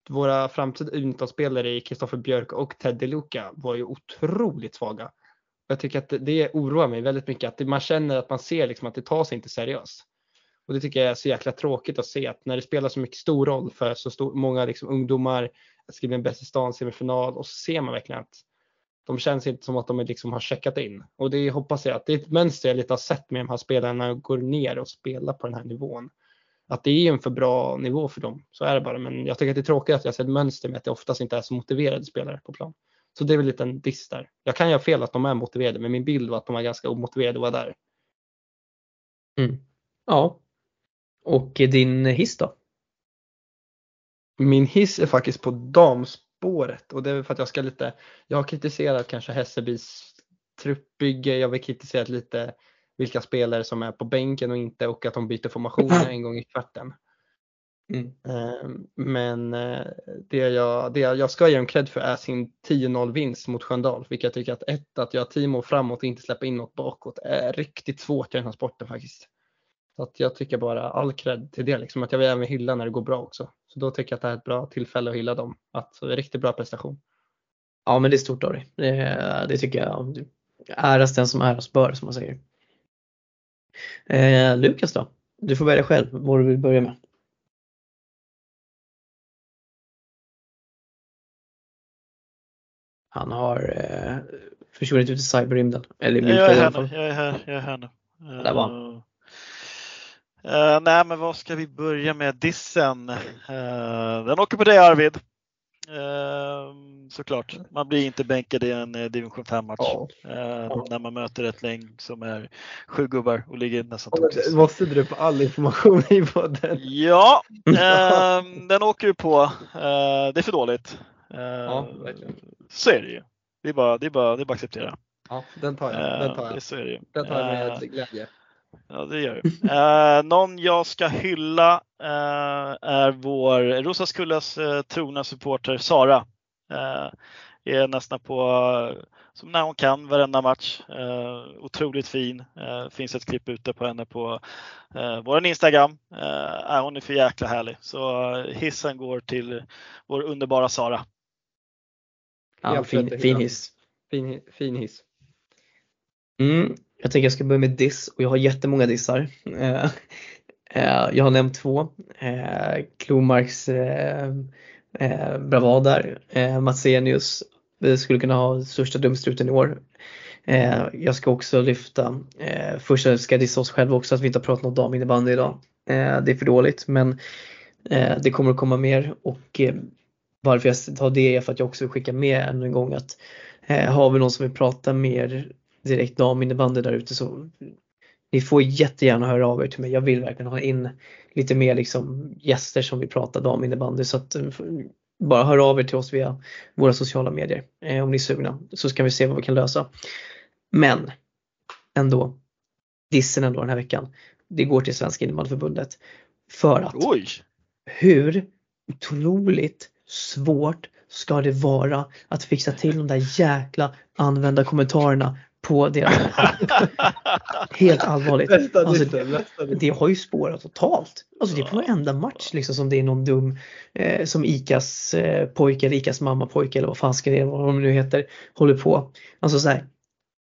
våra framtida U19-spelare i Kristoffer Björk och Teddy Luka var ju otroligt svaga. Jag tycker att det, det oroar mig väldigt mycket att man känner att man ser liksom att det tas inte seriöst. Och det tycker jag är så jäkla tråkigt att se att när det spelar så mycket stor roll för så stor, många liksom ungdomar, att skriva en bäst i stan semifinal och så ser man verkligen att de känns inte som att de liksom har checkat in. Och det hoppas jag att det är ett mönster jag lite har sett med de här spelarna går ner och spelar på den här nivån. Att det är en för bra nivå för dem, så är det bara. Men jag tycker att det är tråkigt att jag ser ett mönster med att det oftast inte är så motiverade spelare på plan. Så det är väl lite en diss där. Jag kan göra fel att de är motiverade, men min bild var att de var ganska omotiverade att vara där. Mm. Ja. Och din hiss då? Min hiss är faktiskt på damspåret och det är för att jag ska lite, jag har kritiserat kanske Hässelbys truppbygge, jag har kritiserat lite vilka spelare som är på bänken och inte och att de byter formationer en gång i kvarten. Mm. Ehm, Men eh, det jag, det jag ska ge dem cred för är sin 10-0 vinst mot Sköndal. Vilket jag tycker att ett, att jag Timo framåt och inte släppa in något bakåt är riktigt svårt i den här sporten faktiskt. Så att jag tycker bara all cred till det liksom. Att jag vill även hylla när det går bra också. Så då tycker jag att det här är ett bra tillfälle att hylla dem. Att så, riktigt bra prestation. Ja men det är stort av dig. Det, det tycker jag. Äras den som äras bör som man säger. Eh, Lukas då? Du får välja själv vad du vill börja med. Han har eh, försvunnit ut i cyberrymden. Eller i Jag är i alla här. Jag är här. Jag är här nu. Där var han. Eh, nej, men vad ska vi börja med? Dissen. Eh, den åker på dig Arvid. Eh, såklart. Man blir inte bänkad i en division 5 match. Ja. Eh, när man möter ett gäng som är sju gubbar och ligger nästan toxiskt. Måste du på all information i podden? Ja, (laughs) eh, den åker ju på. Det är för dåligt. Ja, verkligen. så är det ju. Det är bara, det är bara, det är bara att acceptera. Ja, den tar jag. Den tar jag. så är det ju. Den tar jag med glädje. Ja, det gör det. Eh, någon jag ska hylla eh, är vår Rosaskullas eh, trogna supporter Sara. Eh, är nästan på, som när hon kan, varenda match. Eh, otroligt fin. Eh, finns ett klipp ute på henne på eh, vår Instagram. Eh, hon är för jäkla härlig. Så eh, hissen går till vår underbara Sara. Ja, fin, fin hiss. Fin, fin hiss. Mm, jag tänker jag ska börja med diss och jag har jättemånga dissar. Eh, eh, jag har nämnt två. Eh, Klomarks eh, eh, bravad där. Eh, Matsenius skulle kunna ha största dumstruten i år. Eh, jag ska också lyfta, eh, först ska jag dissa oss själva också att vi inte har pratat om daminnebandy idag. Eh, det är för dåligt men eh, det kommer att komma mer och eh, varför jag tar det är för att jag också vill skicka med ännu en gång att eh, har vi någon som vill prata mer direkt daminnebandy där ute så ni får jättegärna höra av er till mig. Jag vill verkligen ha in lite mer liksom gäster som vill prata daminnebandy så att eh, bara hör av er till oss via våra sociala medier eh, om ni är sugna så ska vi se vad vi kan lösa. Men ändå, dissen ändå den här veckan. Det går till Svenska innebandyförbundet. För att Oj! hur otroligt svårt ska det vara att fixa till de där jäkla använda kommentarerna på deras (laughs) Helt allvarligt. Alltså, dissen. det har ju spårat totalt. Alltså det är på varenda match liksom som det är någon dum eh, som Icas eh, pojke eller Icas mamma pojke eller vad fan ska det vad de nu heter håller på. Alltså så här,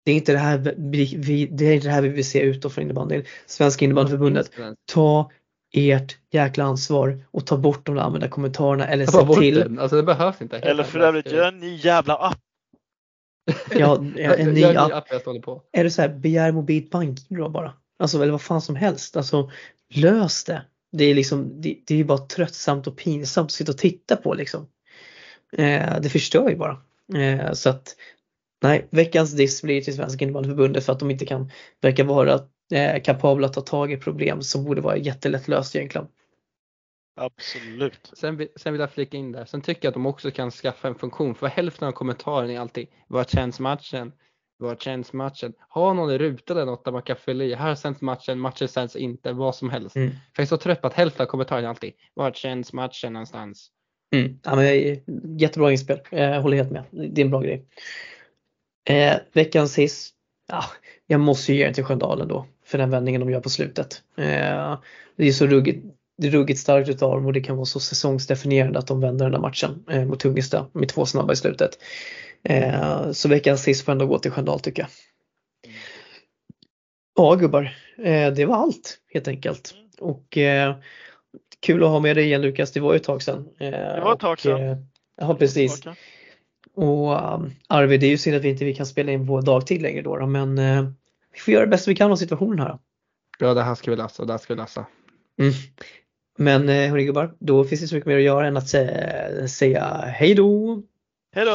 det är inte det här vi, vi, det är inte det här vi vill se utåt från innebandyn. Svenska innebandyförbundet, ta ert jäkla ansvar och ta bort de där använda kommentarerna eller se till. den. Alltså det behövs inte. Eller för övrigt, gör en ny jävla app. Ja, (laughs) en ny app. ny app jag står på. Är det så här, begär mobilt bankgiro bara? Alltså eller vad fan som helst. Alltså lös det. Det är liksom, det, det är ju bara tröttsamt och pinsamt att sitta och titta på liksom. Eh, det förstör ju bara. Eh, så att nej, veckans diss blir till Svenska innebandyförbundet för att de inte kan verka vara eh, kapabla att ta tag i problem som borde vara jättelätt löst egentligen. Absolut. Sen, vill- sen vill jag flika in där. Sen tycker jag att de också kan skaffa en funktion. För hälften av kommentaren är alltid Vad känns matchen? Vad känns matchen? Ha någon i rutan eller något där man kan fylla i. Här sänds matchen, matchen sänds inte, vad som helst. Mm. För jag är så trött på att hälften av kommentaren är alltid Var känns matchen någonstans? Mm. Ja, men, jättebra inspel, eh, jag håller helt med. Det är en bra grej. Eh, veckans hiss, ja, jag måste ju ge den till Sköndalen då för den vändningen de gör på slutet. Eh, det är så ruggigt, det är ruggigt starkt utav dem och det kan vara så säsongsdefinierande att de vänder den där matchen eh, mot Tungesta med två snabba i slutet. Eh, så veckans hiss får ändå gå till Sköndal tycker jag. Ja gubbar, eh, det var allt helt enkelt. Och eh, kul att ha med dig igen Lukas, det var ju ett tag sedan. Eh, Det var ett tag och, sedan. eh, Ja precis. Och um, Arvid, det är ju synd att vi inte vi kan spela in på dagtid längre då, då men eh, vi får göra det bästa vi kan av situationen här. Ja det här ska vi läsa och det här ska vi läsa. Mm. Men eh, hörni gubbar, då finns det så mycket mer att göra än att sä- säga hej då! Hej då!